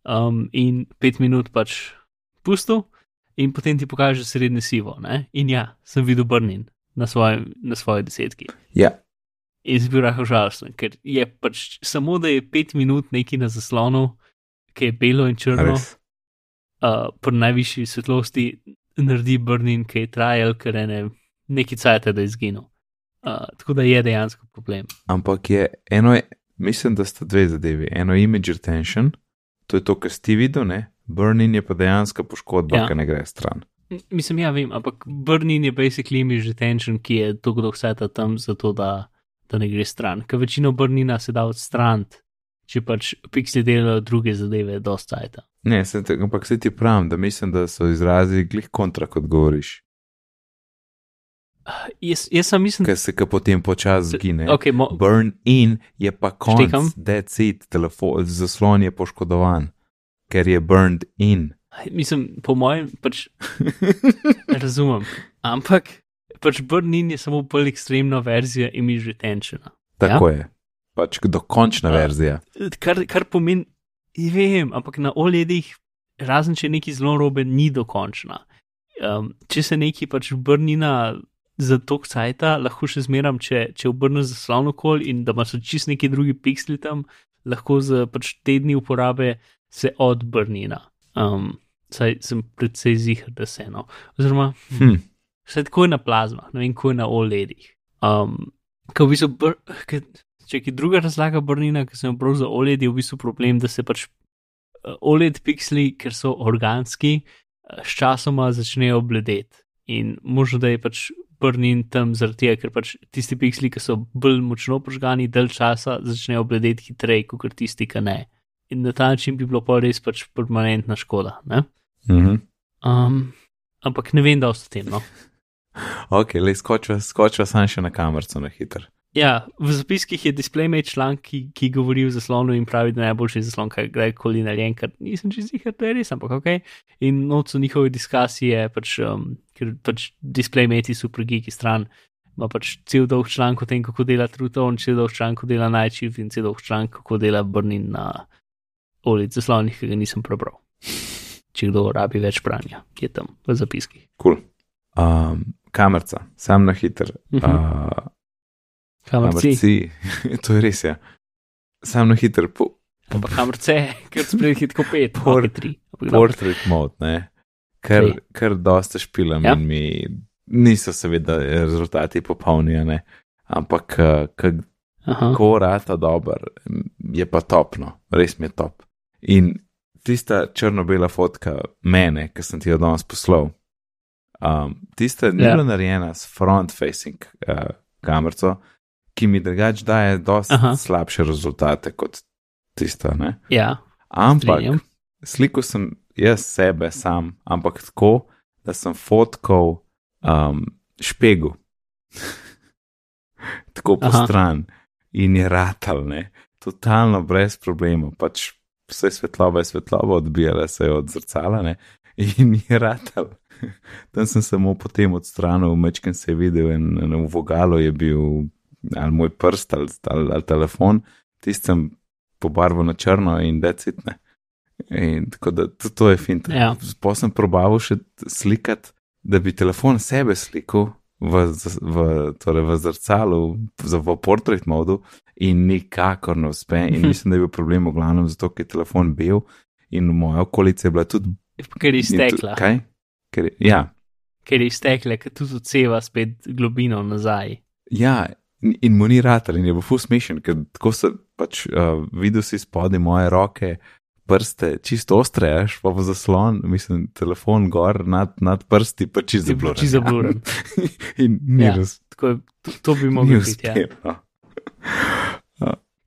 Um, in pet minut pač pustil, in potem ti pokaže srednje sivo. Ne? In ja, sem videl brnjen na, svojem, na svoji desetki. Ja, In zbil rahel žalosten, ker je pač samo da je pet minut neki na zaslonu, ki je belo in črno, res. uh, pri najvišji svetlosti naredi brnin, ki je trajal, ker je ne, neki cajt, da je izginil. Uh, tako da je dejansko problem. Ampak je eno, je, mislim, da sta dve zadevi. Eno je image retention, to je to, kar si videl, ne? burning je pa dejansko poškodba, Ja. ki ne gre stran. Mislim, ja, vem, ampak brnin je basically image retention, ki je tako dolgo seta tam, zato da, da ne gre stran. Ker večino brnina se da odstraniti, če pač pixeli delajo druge zadeve, dosta cajta. Ne, sem te, ampak se ti pravim, da mislim, da so izrazi glih kontra, kot govoriš, Jaz, jaz sem mislim, ker se ka potem počasi zgine. okay, mo, Burn in je pa Štekam. konc, dead seat, telefon, zaslon je poškodovan, ker je burned in. mislim, po mojem, pač *laughs* razumem. Ampak pač brnin je samo bolj ekstremna verzija image retentiona. Tako ja? je. Pač dokončna Ja. verzija. Kar, kar pomeni, ne vem, ampak na OLED-ih, razen če nekaj zelo robe, ni dokončna. Um, če se nekaj pač brnina za tok cajta, lahko še zmeram, če, če obrneš zaslon okoli in da imaš čist neki drugi pikseli tam, lahko za pač tedni uporabe se odbrnina. Um, saj sem predvsej zihar, da se eno. Oziroma, Hm. Vse tako je na plazmah, ne vem, kako je na OLED-ih. Um, ko v bistvu, br, ke, če je druga razlaga brnina, ki sem jo prav za OLED, je v bistvu problem, da se pač uh, OLED pikseli, ker so organski, uh, sčasoma začnejo bledeti. In možno da je pač brnin tam zaradi tega, ker pač tisti pikseli, ki so bolj močno požgani, del časa začnejo bledeti hitreje, kot tisti, ki ne. In na ta način bi bilo pa res pač permanentna škoda. Ne? Mhm. Um, ampak ne vem, da o tem. No. Ok, le skočiva, skočiva sam še na kamerco na hiter. Ja, v zapiskih je DisplayMate članek, ki, ki govori o zaslonu in pravi, da je najboljši zaslon, kar kdajkoli narejen, kar nisem čez jih, da je res, ampak ok. In noč so njihove diskusije, pač, um, ker pač DisplayMate so pregiki stran, ima pač cel dolg članek o tem, kako dela Truton, cel dolg članek, kako dela Nightchief in cel dolg članek, kako dela Burnin na OLED zaslonih, ki ga nisem prebral. Če kdo rabi več branja, je tam v zapiskih. Cool. Um, kamerca, sam na hiter. Mhm. Uh, Kamor si, kamerci, *laughs* to je res, ja. Sam na hiter, po, ampak kamor se, ker spredaj hitko pet, Por- por, tri. portrait mode, ne. Ker, Sej. ker dosta špilam Ja. in mi niso seveda rezultati popolni, a ne. Ampak, uh, Aha. ko rata dober, je pa topno, res mi je top. In tista črno-bela fotka mene, ki sem ti jo danes poslal, um, tista ni Ja. bila narejena s front-facing uh, kamerco, ki mi drugače daje dosti Aha. slabše rezultate kot tista. Ne? Ja, Ampak strinjam. sliko sem jaz sebe sam, ampak tako, da sem fotkal um, špegu. *laughs* tako po Aha. stran in je ratal, ne, totalno brez problema. Pač vse svetloba je svetloba, odbijala se je od zrcala ne, in je ratal. *laughs* Tam sem samo potem odstranil, mečken se je videl in in v vogalu je bil ali moj prst ali, ali, ali telefon, tistem pobarval na črno in decitne. In tako da to, to je fint. Ja. Pa sem probal še slikati, da bi telefon sebe slikal v, v, torej v zrcalu, v, portrait modu in nikakor ne uspe. In *laughs* mislim, da je bil problem v glavnem zato, ker je telefon bil in v moja okolica je bila tudi. ker je iztekla. Kaj? Ker, je- ja, Ker je iztekla, ker tudi odseva spet globino nazaj. ja, in, in mu ni ratar in je bil fus smešen, ker tako se pač uh, videl si spodaj moje roke. Prste, čisto ostre, až pa v zaslon, mislim, telefon gor nad, nad prsti, pa čisto zabluren. čisto zabluren. *laughs* in ni Ja. ja. Tako je, to, to bi mogel biti. Ja.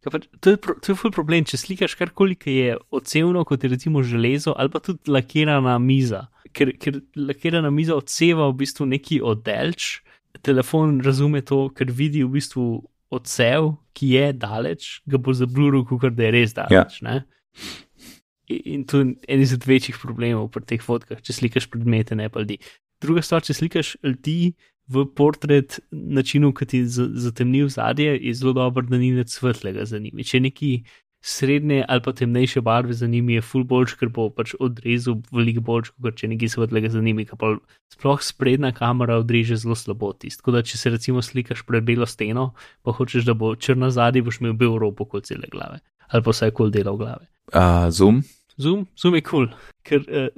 Kaj Pač, to, je pro, to je ful problem, če slikaš karkoli, ki je odsevno, kot je recimo železo, ali pa tudi lakirana miza. Ker, ker lakirana miza odseva v bistvu neki oddelč, telefon razume to, ker vidi v bistvu odsev, ki je daleč, ga bo zabluril, kot da je res daleč. Ja. In to je en izmed večjih problemov pri teh fotkah, če slikaš predmete, ne pa ljudi. Druga stvar, če slikaš ljudi v portret načinu, ki ti je za- zatemnil zadje, je zelo dobro, da ni nič svetlega za njimi. Če neki srednje ali pa temnejše barve za njimi je full boljš, ker bo pač odrezal veliko boljš, kot če nekaj svetlega za njimi, pa sploh sprednja kamera odreže zelo slabo tist. Tako da, če se recimo slikaš pred belo steno, pa hočeš, da bo črna zadnji, boš imel bel ropo kot cele glave. Ali pa vsaj kol dela v glave. Uh, zoom? Zoom, zoom je kul, cool, ker uh,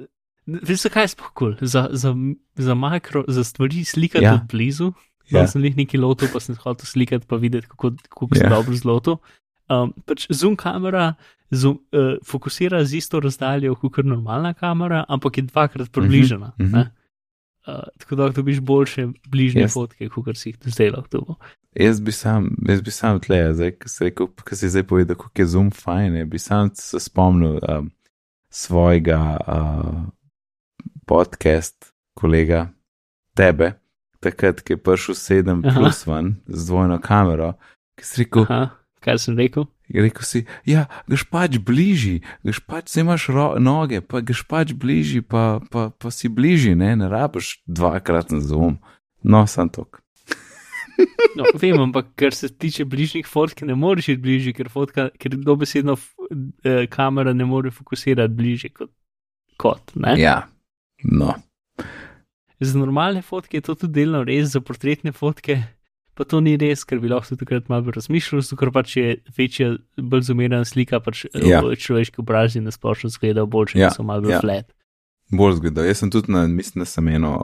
veš, zakaj je sploh kul? Cool? Za, za, za makro, za stvari slikati ja. od blizu. Ja. Sem jih nekaj lotil, pa sem hotel slikati, pa videti, kako, kako ja. sem dobro zlotil. Um, pač zoom kamera zoom, uh, fokusira z isto razdaljo kot normalna kamera, ampak je dvakrat približena. Uh -huh, uh -huh. Uh, tako da dobiš boljše bližnje yes. fotke, kot si jih zdaj lahko. Jaz bi sam, jaz bi sam tle, zdaj, ko si, si zdaj povedal, kako je zoom fajn, bi sam se spomnil um, svojega uh, podcast, kolega, tebe, takrat, ki je prišel 7 plus 1 z dvojno kamero, ki si rekel. Aha kaj sem rekel. Je rekel si, ja, greš pač bližji, greš pač, se imaš ro, noge, pa greš pač bližji, pa, pa, pa si bližji, ne, ne rabiš dvakrat na zoom. No, sem tok. no, vem, ampak kar se tiče bližnjih fotk, ne moreš biti bližji, ker, fotka, ker dobesedno eh, kamera ne more fokusirati bližje kot, kot ne. Ja, no. Za normalne fotke je to tudi delno res, za portretne fotke pa to ni res, ker bi lahko takrat malo razmišljal, ker pač je večja, bolj zumerena slika, pač eh, ja. človeški obraz in nasplošno zgleda bolj, če ja. so malo ja. flat. Bolj zgleda. Jaz sem tudi na, mislim, da sem eno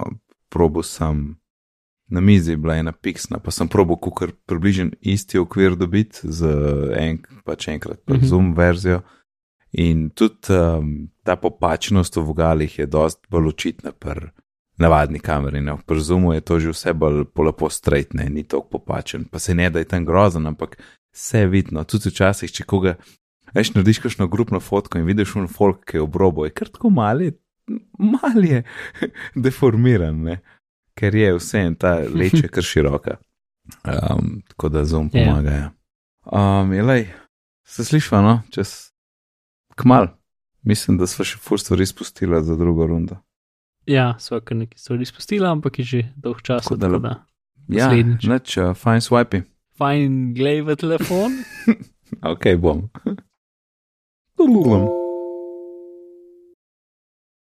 probo sam. Na mizi je bila ena piksna, pa sem probo kukar približen isti okvir dobiti z en, pač enkrat mm -hmm. zoom verzijo. In tudi um, ta popačnost v vogalih je dosti bolj očitna pri navadni kameri. No. Pri zumu je to že vse bolj lepo strejtne, ni tako popačen, pa se ne da je tam grozen, ampak vse vidno. Tudi včasih, če koga veš, narediš kakšno grupno fotko in vidiš un folk, ki je obrobo, je kar tako mali, mali je *laughs* deformiran, ne? Ker je vse en ta leče kar široka. Um, tako da zum ja. pomaga. Ja. Um, jelej, se slišva, no, čez kmal. Mislim, da smo še fur stvari spustili za drugo rundo. Ja, so kar nekaj stvari izpustila, ampak je že dolg čas. Da, da. Ja, neč, uh, fajn swipe. Fajn, glej v telefon. *laughs* ok, bom. *laughs*